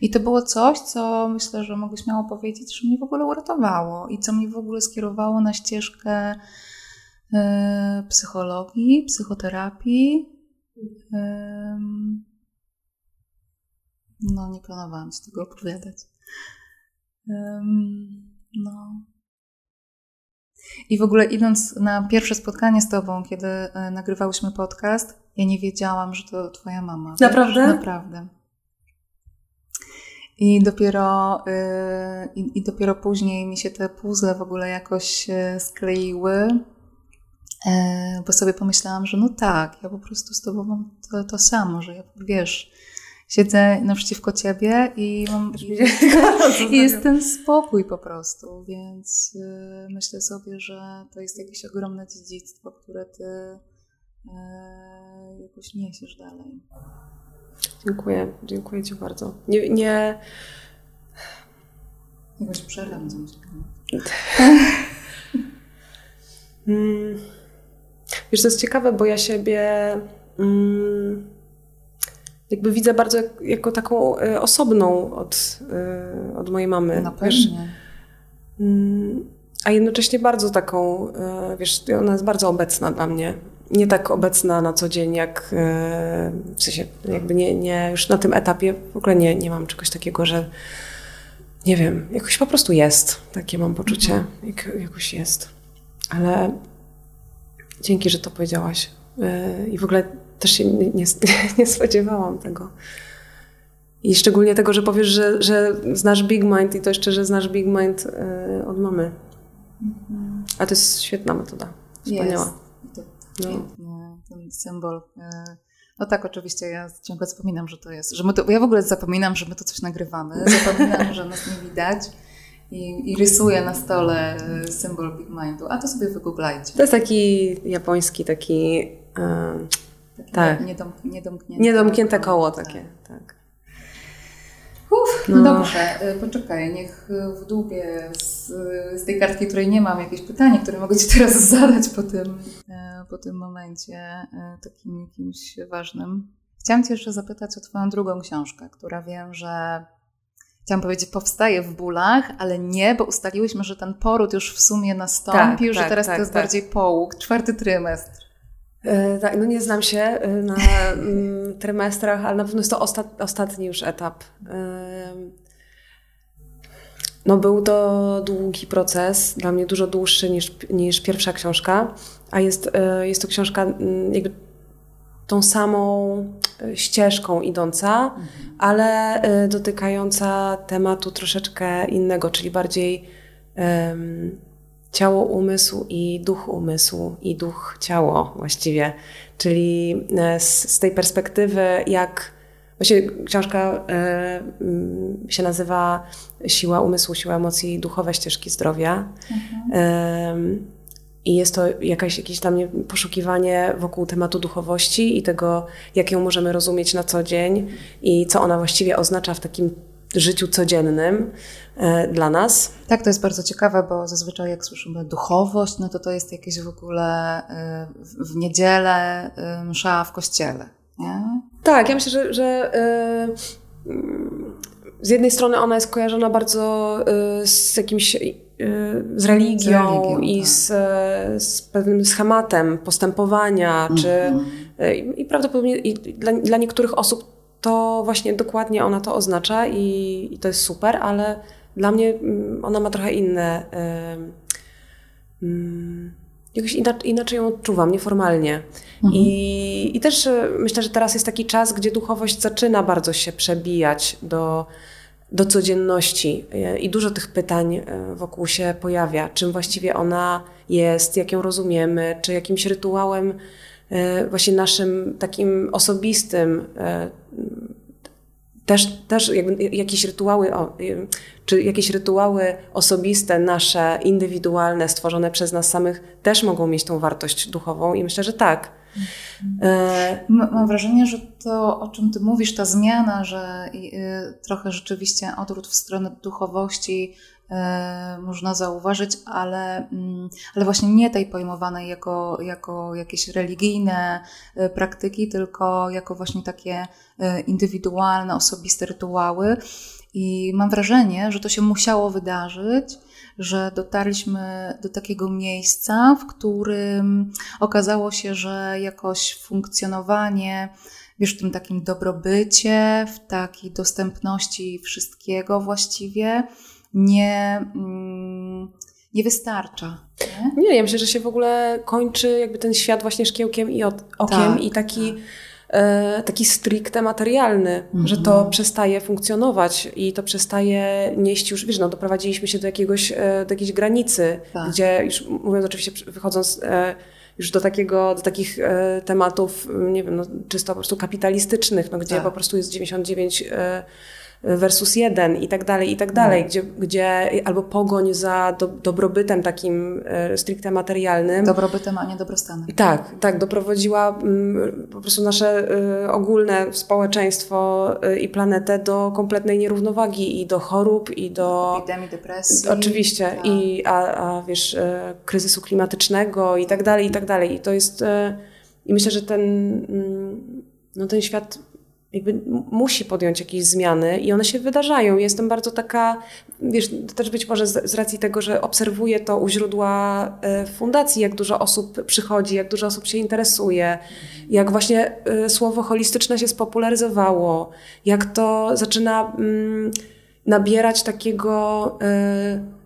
I to było coś, co myślę, że mogę śmiało powiedzieć, że mnie w ogóle uratowało i co mnie w ogóle skierowało na ścieżkę y, psychologii, psychoterapii. no, nie planowałam ci tego opowiadać. no. I w ogóle idąc na pierwsze spotkanie z Tobą, kiedy e, nagrywałyśmy podcast, ja nie wiedziałam, że to Twoja mama. Naprawdę? Wiesz? Naprawdę. I dopiero, yy, i, dopiero później mi się te puzzle w ogóle jakoś yy, skleiły, yy, bo sobie pomyślałam, że no tak, ja po prostu z Tobą mam to, to samo, że ja, wiesz, siedzę naprzeciwko ciebie i mam [LAUGHS] i, i jest ten spokój po prostu, więc y, myślę sobie, że to jest jakieś ogromne dziedzictwo, które ty y, jakoś niesiesz dalej. Dziękuję, dziękuję ci bardzo. Nie, nie... Jakoś przerwam [LAUGHS] mm. Wiesz, to jest ciekawe, bo ja siebie mm, jakby widzę bardzo jako taką e, osobną od, e, od mojej mamy. Na pewno. Mm, a jednocześnie bardzo taką, e, wiesz, ona jest bardzo obecna dla mnie. Nie tak obecna na co dzień, jak w sensie, jakby nie, nie już na tym etapie w ogóle nie, nie mam czegoś takiego, że nie wiem, jakoś po prostu jest. Takie mam poczucie, mhm. jak, jakoś jest. Ale dzięki, że to powiedziałaś. I w ogóle też się nie, nie, [LAUGHS] nie spodziewałam tego. I szczególnie tego, że powiesz, że, że znasz Big Mind i to jeszcze, że znasz Big Mind y, od mamy. Mhm. A to jest świetna metoda. Wspaniała. Jest. No. ten symbol. Y, no tak, oczywiście, ja ciągle zapominam, że to jest, że my to, ja w ogóle zapominam, że my to coś nagrywamy, [LAUGHS] zapominam, że nas nie widać i, i rysuję na stole y, symbol Big Mindu, a to sobie wygooglajcie. To jest taki japoński, taki tak. Niedomk niedomknięte, niedomknięte koło takie, tak. Uf, no. Dobrze, y, poczekaj, niech w dłubie z, z, tej kartki, której nie mam, jakieś pytanie, które mogę Ci teraz [LAUGHS] zadać po tym, y, po tym momencie y, takim jakimś ważnym. Chciałam Cię jeszcze zapytać o Twoją drugą książkę, która wiem, że chciałam powiedzieć, powstaje w bólach, ale nie, bo ustaliłyśmy, że ten poród już w sumie nastąpił, tak, że tak, teraz tak, to jest tak. bardziej połóg, czwarty trymestr. E, tak, no nie znam się e, na mm, trymestrach, ale na pewno jest to ostat, ostatni już etap. E, no był to długi proces, dla mnie dużo dłuższy niż, niż pierwsza książka, a jest, jest to książka mm, jakby tą samą ścieżką idąca, mhm. ale dotykająca tematu troszeczkę innego, czyli bardziej um, ciało umysł i duch umysł i duch ciało właściwie. Czyli e, z, z tej perspektywy, jak właśnie książka y, się nazywa Siła umysłu, siła emocji, duchowe ścieżki zdrowia. Mhm. Y, I jest to jakaś, jakieś tam poszukiwanie wokół tematu duchowości i tego, jak ją możemy rozumieć na co dzień i co ona właściwie oznacza w takim życiu codziennym e, dla nas. Tak, to jest bardzo ciekawe, bo zazwyczaj jak słyszymy duchowość, no to to jest jakieś w ogóle e, w niedzielę e, msza w kościele. Nie? Tak, ja myślę, że, że z jednej strony ona jest kojarzona bardzo z jakimś z religią, z religią i tak. z, z pewnym schematem postępowania, mm -hmm. czy mhm. i prawdopodobnie i dla, dla niektórych osób to właśnie dokładnie ona to oznacza i, i to jest super, ale dla mnie mm, ona ma trochę inne. Yy, yy, jakoś inaczej, inaczej ją odczuwam, nieformalnie. Mhm. I, I też e, myślę, że teraz jest taki czas, gdzie duchowość zaczyna bardzo się przebijać do, do codzienności e, i dużo tych pytań e, wokół się pojawia. Czym właściwie ona jest, jak ją rozumiemy, czy jakimś rytuałem właśnie naszym takim osobistym, e, też, też jakieś rytuały, czy jakieś rytuały osobiste, nasze, indywidualne, stworzone przez nas samych, też mogą mieć tą wartość duchową i myślę, że tak. E, mam wrażenie, że to, o czym Ty mówisz, ta zmiana, że trochę rzeczywiście odwrót w stronę duchowości E, można zauważyć, ale, mm, ale właśnie nie tej pojmowanej jako, jako jakieś religijne e, praktyki, tylko jako właśnie takie e, indywidualne, osobiste rytuały. I mam wrażenie, że to się musiało wydarzyć, że dotarliśmy do takiego miejsca, w którym okazało się, że jakoś funkcjonowanie, wiesz, w tym takim dobrobycie, w takiej dostępności wszystkiego właściwie, nie, mm, nie wystarcza. Nie? nie, ja myślę, że się w ogóle kończy jakby ten świat właśnie szkiełkiem i okiem tak, i taki... Tak E, taki stricte materialny, -hmm. że to mhm. przestaje funkcjonować i to przestaje nieść już, wiesz, no doprowadziliśmy się do, jakiegoś, e, do jakiejś granicy, tak. gdzie już mówiąc oczywiście, wychodząc e, już do takiego, do takich tematów, nie wiem, no, czysto po prostu kapitalistycznych, no, gdzie tak. po prostu jest 99 versus jeden i tak dalej, i tak dalej, no. gdzie, gdzie albo pogoń za do, dobrobytem takim e, stricte materialnym. Dobrobytem, a nie dobrostanem. Tak, tak, doprowadziła mm, po prostu nasze e, ogólne społeczeństwo e, i planetę do kompletnej nierównowagi i do chorób, i do... Epidemii, depresji. Oczywiście, tak. i, a, a wiesz, kryzysu klimatycznego i tak dalej, i tak dalej. I to jest... I myślę, że ten, mm, no ten świat jakby musi podjąć jakieś zmiany i one się wydarzają. Jestem bardzo taka, wiesz, też być może z, z, racji tego, że obserwuję to u źródła e, fundacji, jak dużo osób przychodzi, jak dużo osób się interesuje, jak właśnie e, słowo holistyczne się spopularyzowało, jak to zaczyna mm, nabierać takiego... Y,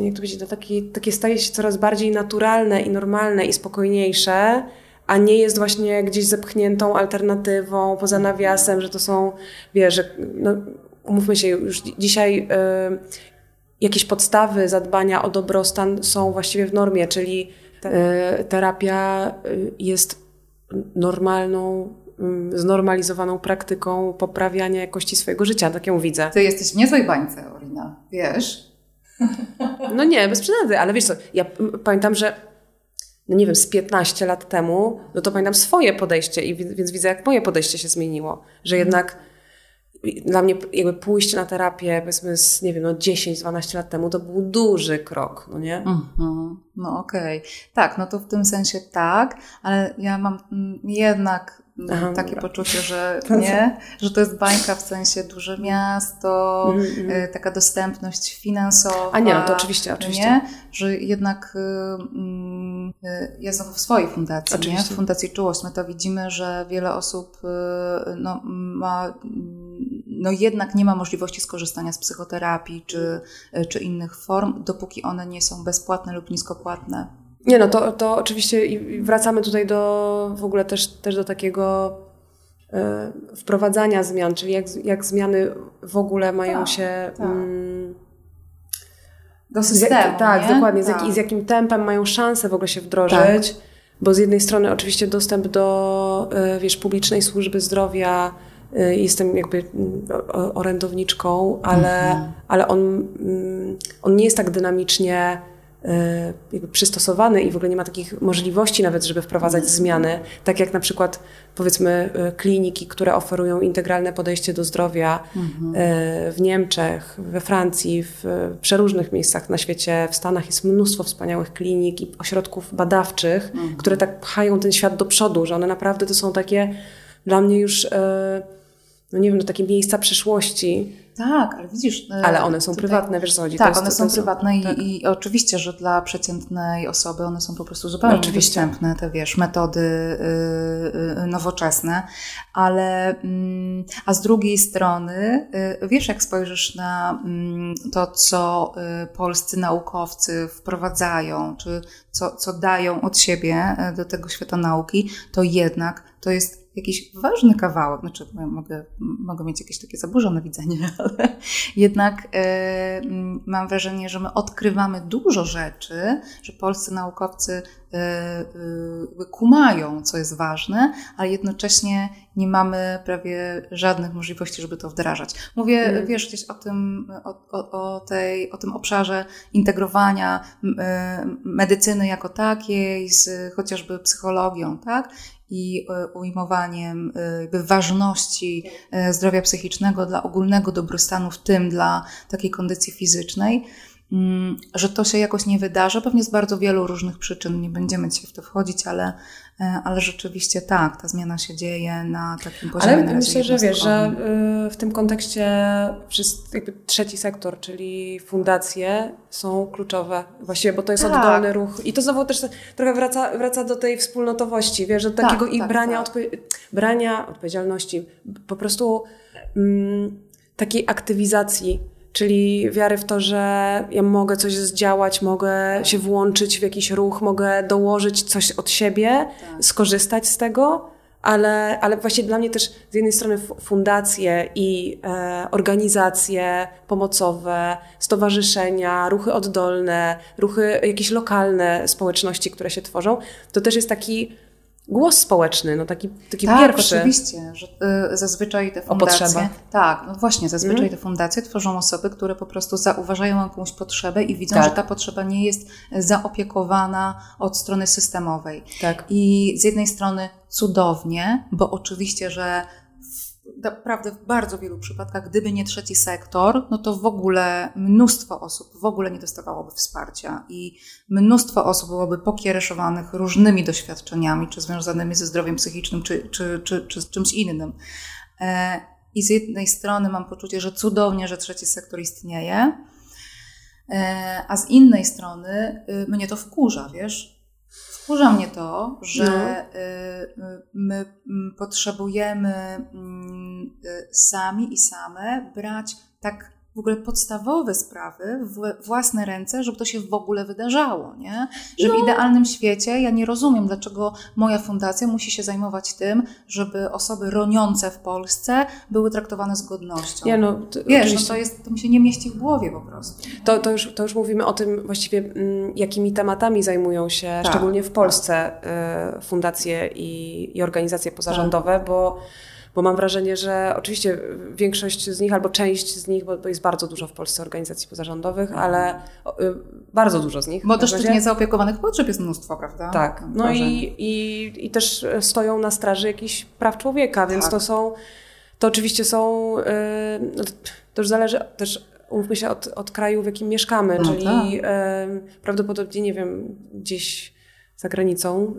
jak to powiedzieć, no taki, takie staje się coraz bardziej naturalne i normalne i spokojniejsze, a nie jest właśnie gdzieś zepchniętą alternatywą poza nawiasem, że to są, wiesz, że, no, umówmy się, już dzisiaj y, jakieś podstawy zadbania o dobrostan są właściwie w normie, czyli y, terapia y, jest normalną znormalizowaną praktyką poprawiania jakości swojego życia, tak ją widzę. Ty jesteś w niezłej bańce, Orina, wiesz? No nie, bez przesady, ale wiesz co, ja pamiętam, że no nie wiem, z 15 lat temu, no to pamiętam swoje podejście, i więc widzę, jak moje podejście się zmieniło. Że jednak dla mnie jakby pójście na terapię, powiedzmy, z, nie wiem, no 10-12 lat temu, to był duży krok, no nie? Mm -hmm. No okej. Okay. Tak, no to w tym sensie tak, ale ja mam mm, jednak Aha, takie dobra. poczucie, że [LAUGHS] nie, że to jest bańka w sensie duże miasto, mm, mm. taka dostępność finansowa. A nie, no to oczywiście, oczywiście. Nie? Że jednak y, y, ja znowu w swojej fundacji, oczywiście. nie? w Fundacji Czułość, my to widzimy, że wiele osób y, no, ma no jednak nie ma możliwości skorzystania z psychoterapii czy, czy innych form, dopóki one nie są bezpłatne lub niskopłatne. Nie no, to, to oczywiście i wracamy tutaj do w ogóle też, też do takiego y, wprowadzania zmian, czyli jak, jak zmiany w ogóle mają tak, się... Tak. Mm, do systemu. Tak, nie? dokładnie. Tak. Z, jak, z, jakim tempem mają szansę w ogóle się wdrożyć. Tak. Bo z jednej strony oczywiście dostęp do y, wiesz, publicznej służby zdrowia, y, jestem jakby orędowniczką, ale, mhm. ale on, mm, on nie jest tak dynamicznie E, jakby przystosowany i w ogóle nie ma takich możliwości nawet, żeby wprowadzać zmiany, tak jak na przykład powiedzmy e, kliniki, które oferują integralne podejście do zdrowia mhm. E, w Niemczech, we Francji, w przeróżnych miejscach na świecie, w Stanach jest mnóstwo wspaniałych klinik i ośrodków badawczych, mhm. które tak pchają ten świat do przodu, że one naprawdę to są takie dla mnie już no nie wiem, no takie miejsca przyszłości. Tak, ale widzisz. E, ale one są tutaj, prywatne, wiesz co chodzi. Tak, one są prywatne i, tak. i, oczywiście, że dla przeciętnej osoby one są po prostu zupełnie no, dostępne, te wiesz, metody yy, nowoczesne, ale yy, a z drugiej strony, yy, wiesz, jak spojrzysz na mm, to, co y, polscy naukowcy wprowadzają, czy co, co dają od siebie y, do tego świata nauki, to jednak to jest jakiś ważny kawałek, znaczy mogę, mogę mieć jakieś takie zaburzone widzenie, [LAUGHS] ale jednak e, mam wrażenie, że my odkrywamy dużo rzeczy, że polscy naukowcy e, e, kumają, co jest ważne, ale jednocześnie nie mamy prawie żadnych możliwości, żeby to wdrażać. Mówię, mm. wiesz, gdzieś o tym, o, o, o, tej, o tym obszarze integrowania medycyny jako takiej z chociażby psychologią, tak? I e, ujmowaniem e, ważności e, zdrowia psychicznego dla ogólnego dobrostanu, w tym dla takiej kondycji fizycznej, mm, że to się jakoś nie wydarzy. Pewnie z bardzo wielu różnych przyczyn, nie będziemy dzisiaj w to wchodzić, ale ale rzeczywiście tak, ta zmiana się dzieje na takim poziomie. Ale myślę, że wiesz, że y, w tym kontekście trzeci sektor, czyli fundacje są kluczowe właściwie, bo to jest tak. oddolny ruch i to znowu też trochę wraca, wraca do tej wspólnotowości, wiesz, do tak, takiego tak, i brania, tak. Odpo brania odpowiedzialności, po prostu mm, takiej aktywizacji czyli wiary w to, że ja mogę coś zdziałać, mogę się włączyć w jakiś ruch, mogę dołożyć coś od siebie, tak. skorzystać z tego, ale, ale właśnie dla mnie też z jednej strony fundacje i e, organizacje pomocowe, stowarzyszenia, ruchy oddolne, ruchy jakieś lokalne społeczności, które się tworzą, to też jest taki głos społeczny, no taki, taki tak, pierwszy. oczywiście, że y, zazwyczaj te fundacje... Tak, no właśnie, zazwyczaj mm. te fundacje tworzą osoby, które po prostu zauważają jakąś potrzebę i widzą, tak. że ta potrzeba nie jest zaopiekowana od strony systemowej. Tak. I z jednej strony cudownie, bo oczywiście, że naprawdę w bardzo wielu przypadkach, gdyby nie trzeci sektor, no to w ogóle mnóstwo osób w ogóle nie dostawałoby wsparcia i mnóstwo osób byłoby pokiereszowanych różnymi doświadczeniami, czy związanymi ze zdrowiem psychicznym, czy, czy, czy, czy z czymś innym. E, I z jednej strony mam poczucie, że cudownie, że trzeci sektor istnieje, e, a z innej strony y, mnie to wkurza, wiesz, Wkurza mnie to, że no. Y, y, my mm, potrzebujemy mm, y, sami i same brać tak w ogóle podstawowe sprawy w własne ręce, żeby to się w ogóle wydarzało, nie? Że no. w idealnym świecie ja nie rozumiem, dlaczego moja fundacja musi się zajmować tym, żeby osoby roniące w Polsce były traktowane z godnością. Ja no, to, Wiesz, no to, jest, to mi się nie mieści w głowie po prostu. To, to, już, to już mówimy o tym właściwie, mm, jakimi tematami zajmują się, tak, szczególnie w Polsce, tak. fundacje i, i organizacje pozarządowe, tak. bo bo mam wrażenie, że oczywiście większość z nich, albo część z nich, bo, jest bardzo dużo w Polsce organizacji pozarządowych, mhm. ale y, bardzo dużo z nich. Bo też tych niezaopiekowanych potrzeb jest mnóstwo, prawda? Tak. No i, i, i też stoją na straży jakichś praw człowieka, więc tak. to są, to oczywiście są, y, no to już zależy też umówmy się od, od kraju, w jakim mieszkamy, no czyli tak. prawdopodobnie, nie wiem, gdzieś za granicą,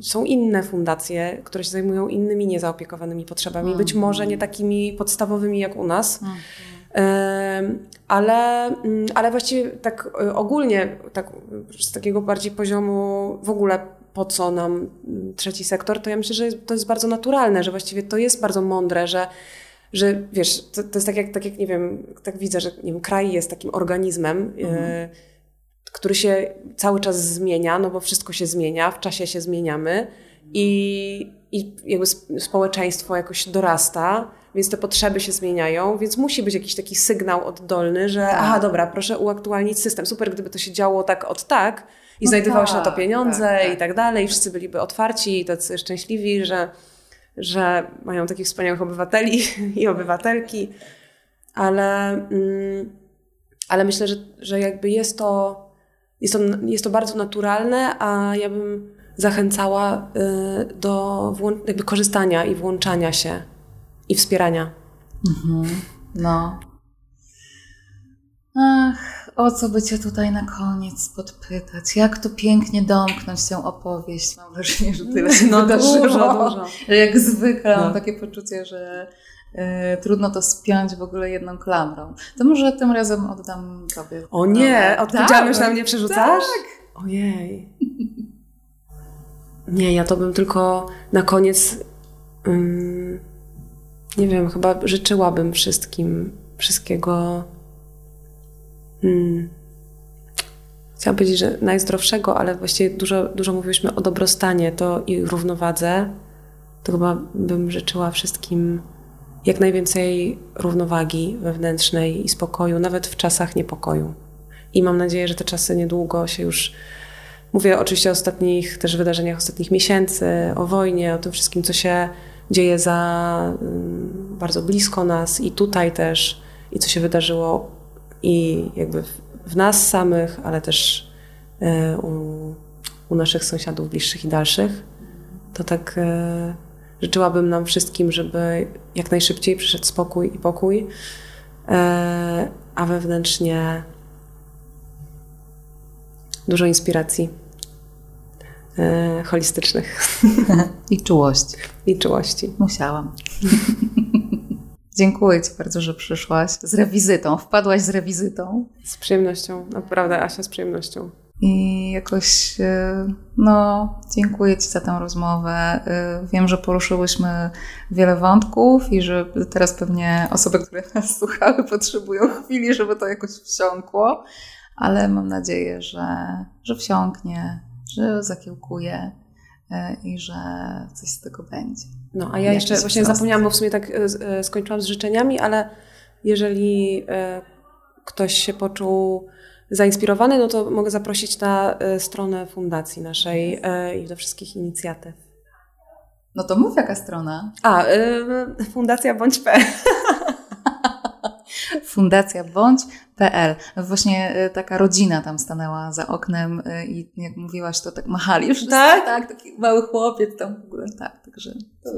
y, są inne fundacje, które się zajmują innymi niezaopiekowanymi potrzebami, mm. być może nie takimi podstawowymi jak u nas. Mm. Ale, mm, ale właściwie tak y, ogólnie, tak z takiego bardziej poziomu w ogóle po co nam mm, trzeci sektor, to ja myślę, że to jest bardzo naturalne, że właściwie to jest bardzo mądre, że że wiesz, to, to jest tak jak, tak jak, nie wiem, tak widzę, że nie wiem, kraj jest takim organizmem, mm który się cały czas zmienia, no bo wszystko się zmienia, w czasie się zmieniamy i, i jakby społeczeństwo jakoś dorasta, więc te potrzeby się zmieniają, więc musi być jakiś taki sygnał oddolny, że tak. aha, dobra, proszę uaktualnić system. Super, gdyby to się działo tak od tak i no znajdowało tak, się na to tak, pieniądze tak, tak. i tak dalej, i wszyscy byliby otwarci i tacy szczęśliwi, że, że mają takich wspaniałych obywateli [LAUGHS] i obywatelki, ale, mm, ale myślę, że, że jakby jest to jest to, jest to bardzo naturalne, a ja bym zachęcała y, do jakby korzystania i włączania się i wspierania. Mhm. No. Ach, o co by Cię tutaj na koniec podpytać? Jak to pięknie domknąć tę opowieść? Mam wrażenie, że tyle się no, wydarzyło. Dużo, dużo. Jak zwykle no. mam takie poczucie, że trudno to spiąć w ogóle jedną klamrą. To może tym razem oddam Tobie. O nie, odpowiedzialność tak, na mnie przerzucasz? Tak. Ojej. Nie, ja to bym tylko na koniec um, nie wiem, chyba życzyłabym wszystkim wszystkiego um, chciałam powiedzieć, że najzdrowszego, ale właściwie dużo, dużo mówiłyśmy o dobrostanie to i równowadze. To chyba bym życzyła wszystkim jak najwięcej równowagi wewnętrznej i spokoju, nawet w czasach niepokoju. I mam nadzieję, że te czasy niedługo się już. Mówię oczywiście o ostatnich też wydarzeniach ostatnich miesięcy, o wojnie, o tym wszystkim, co się dzieje za mm, bardzo blisko nas i tutaj też, i co się wydarzyło i jakby w nas samych, ale też e, u, u naszych sąsiadów bliższych i dalszych. To tak e, Życzyłabym nam wszystkim, żeby jak najszybciej przyszedł spokój i pokój, e, a wewnętrznie dużo inspiracji e, holistycznych. [LAUGHS] I czułości. I czułości. Musiałam. [LAUGHS] Dziękuję Ci bardzo, że przyszłaś z rewizytą. Wpadłaś z rewizytą. Z przyjemnością, naprawdę, Asia, z przyjemnością. I jakoś, e, no, dziękuję Ci za tę rozmowę. E, wiem, że poruszyłyśmy wiele wątków i że teraz pewnie osoby, które nas słuchały, potrzebują chwili, żeby to jakoś wsiąkło, ale mam nadzieję, że, że wsiąknie, że zakiełkuje e, i że coś z tego będzie. No, a ja jeszcze właśnie zapomniałam, bo w sumie tak skończyłam z życzeniami, ale jeżeli ktoś się poczuł zainspirowany, no to mogę zaprosić na e, stronę fundacji naszej e, i do wszystkich inicjatyw. No to mów jaka strona. A, e, fundacja bądź.pl [LAUGHS] Fundacja bądź.pl. Właśnie taka rodzina tam stanęła za oknem i jak mówiłaś, to tak machali już. Tak? Tak, taki mały chłopiec tam w ogóle. Tak, także to,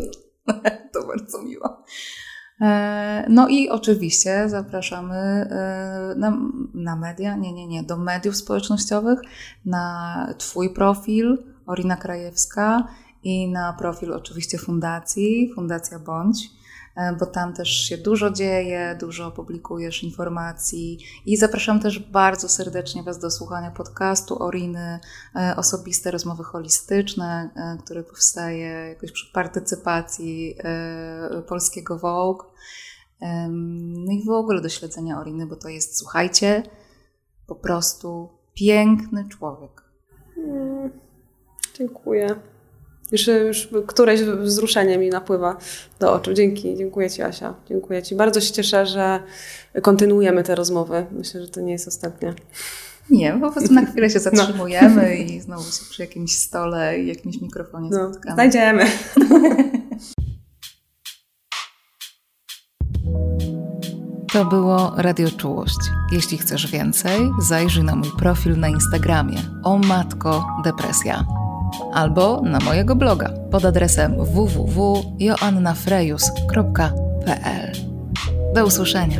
[LAUGHS] to bardzo miło. E, no i oczywiście zapraszamy e, na, na, media, nie, nie, nie, do mediów społecznościowych, na Twój profil, Orina Krajewska i na profil oczywiście fundacji, Fundacja Bądź. E, bo tam też się dużo dzieje, dużo publikujesz informacji i zapraszam też bardzo serdecznie Was do słuchania podcastu Oriny, e, osobiste rozmowy holistyczne, e, które powstaje jakoś przy partycypacji polskiego Vogue. No i w ogóle do śledzenia Oriny, bo to jest, słuchajcie, po prostu piękny człowiek. Mm, dziękuję. Już, już któreś wzruszenie mi napływa do oczu. Dzięki, dziękuję Ci Asia, dziękuję Ci. Bardzo się cieszę, że kontynuujemy te rozmowy. Myślę, że to nie jest ostatnia. Nie, po prostu na chwilę się no. zatrzymujemy no. i znowu się przy jakimś stole i jakimś mikrofonie no, spotkamy. Znajdziemy. To było Radio Czułość. Jeśli chcesz więcej, zajrzyj na mój profil na Instagramie. O matko, depresja albo na mojego bloga pod adresem www.joannafrejus.pl. Do usłyszenia.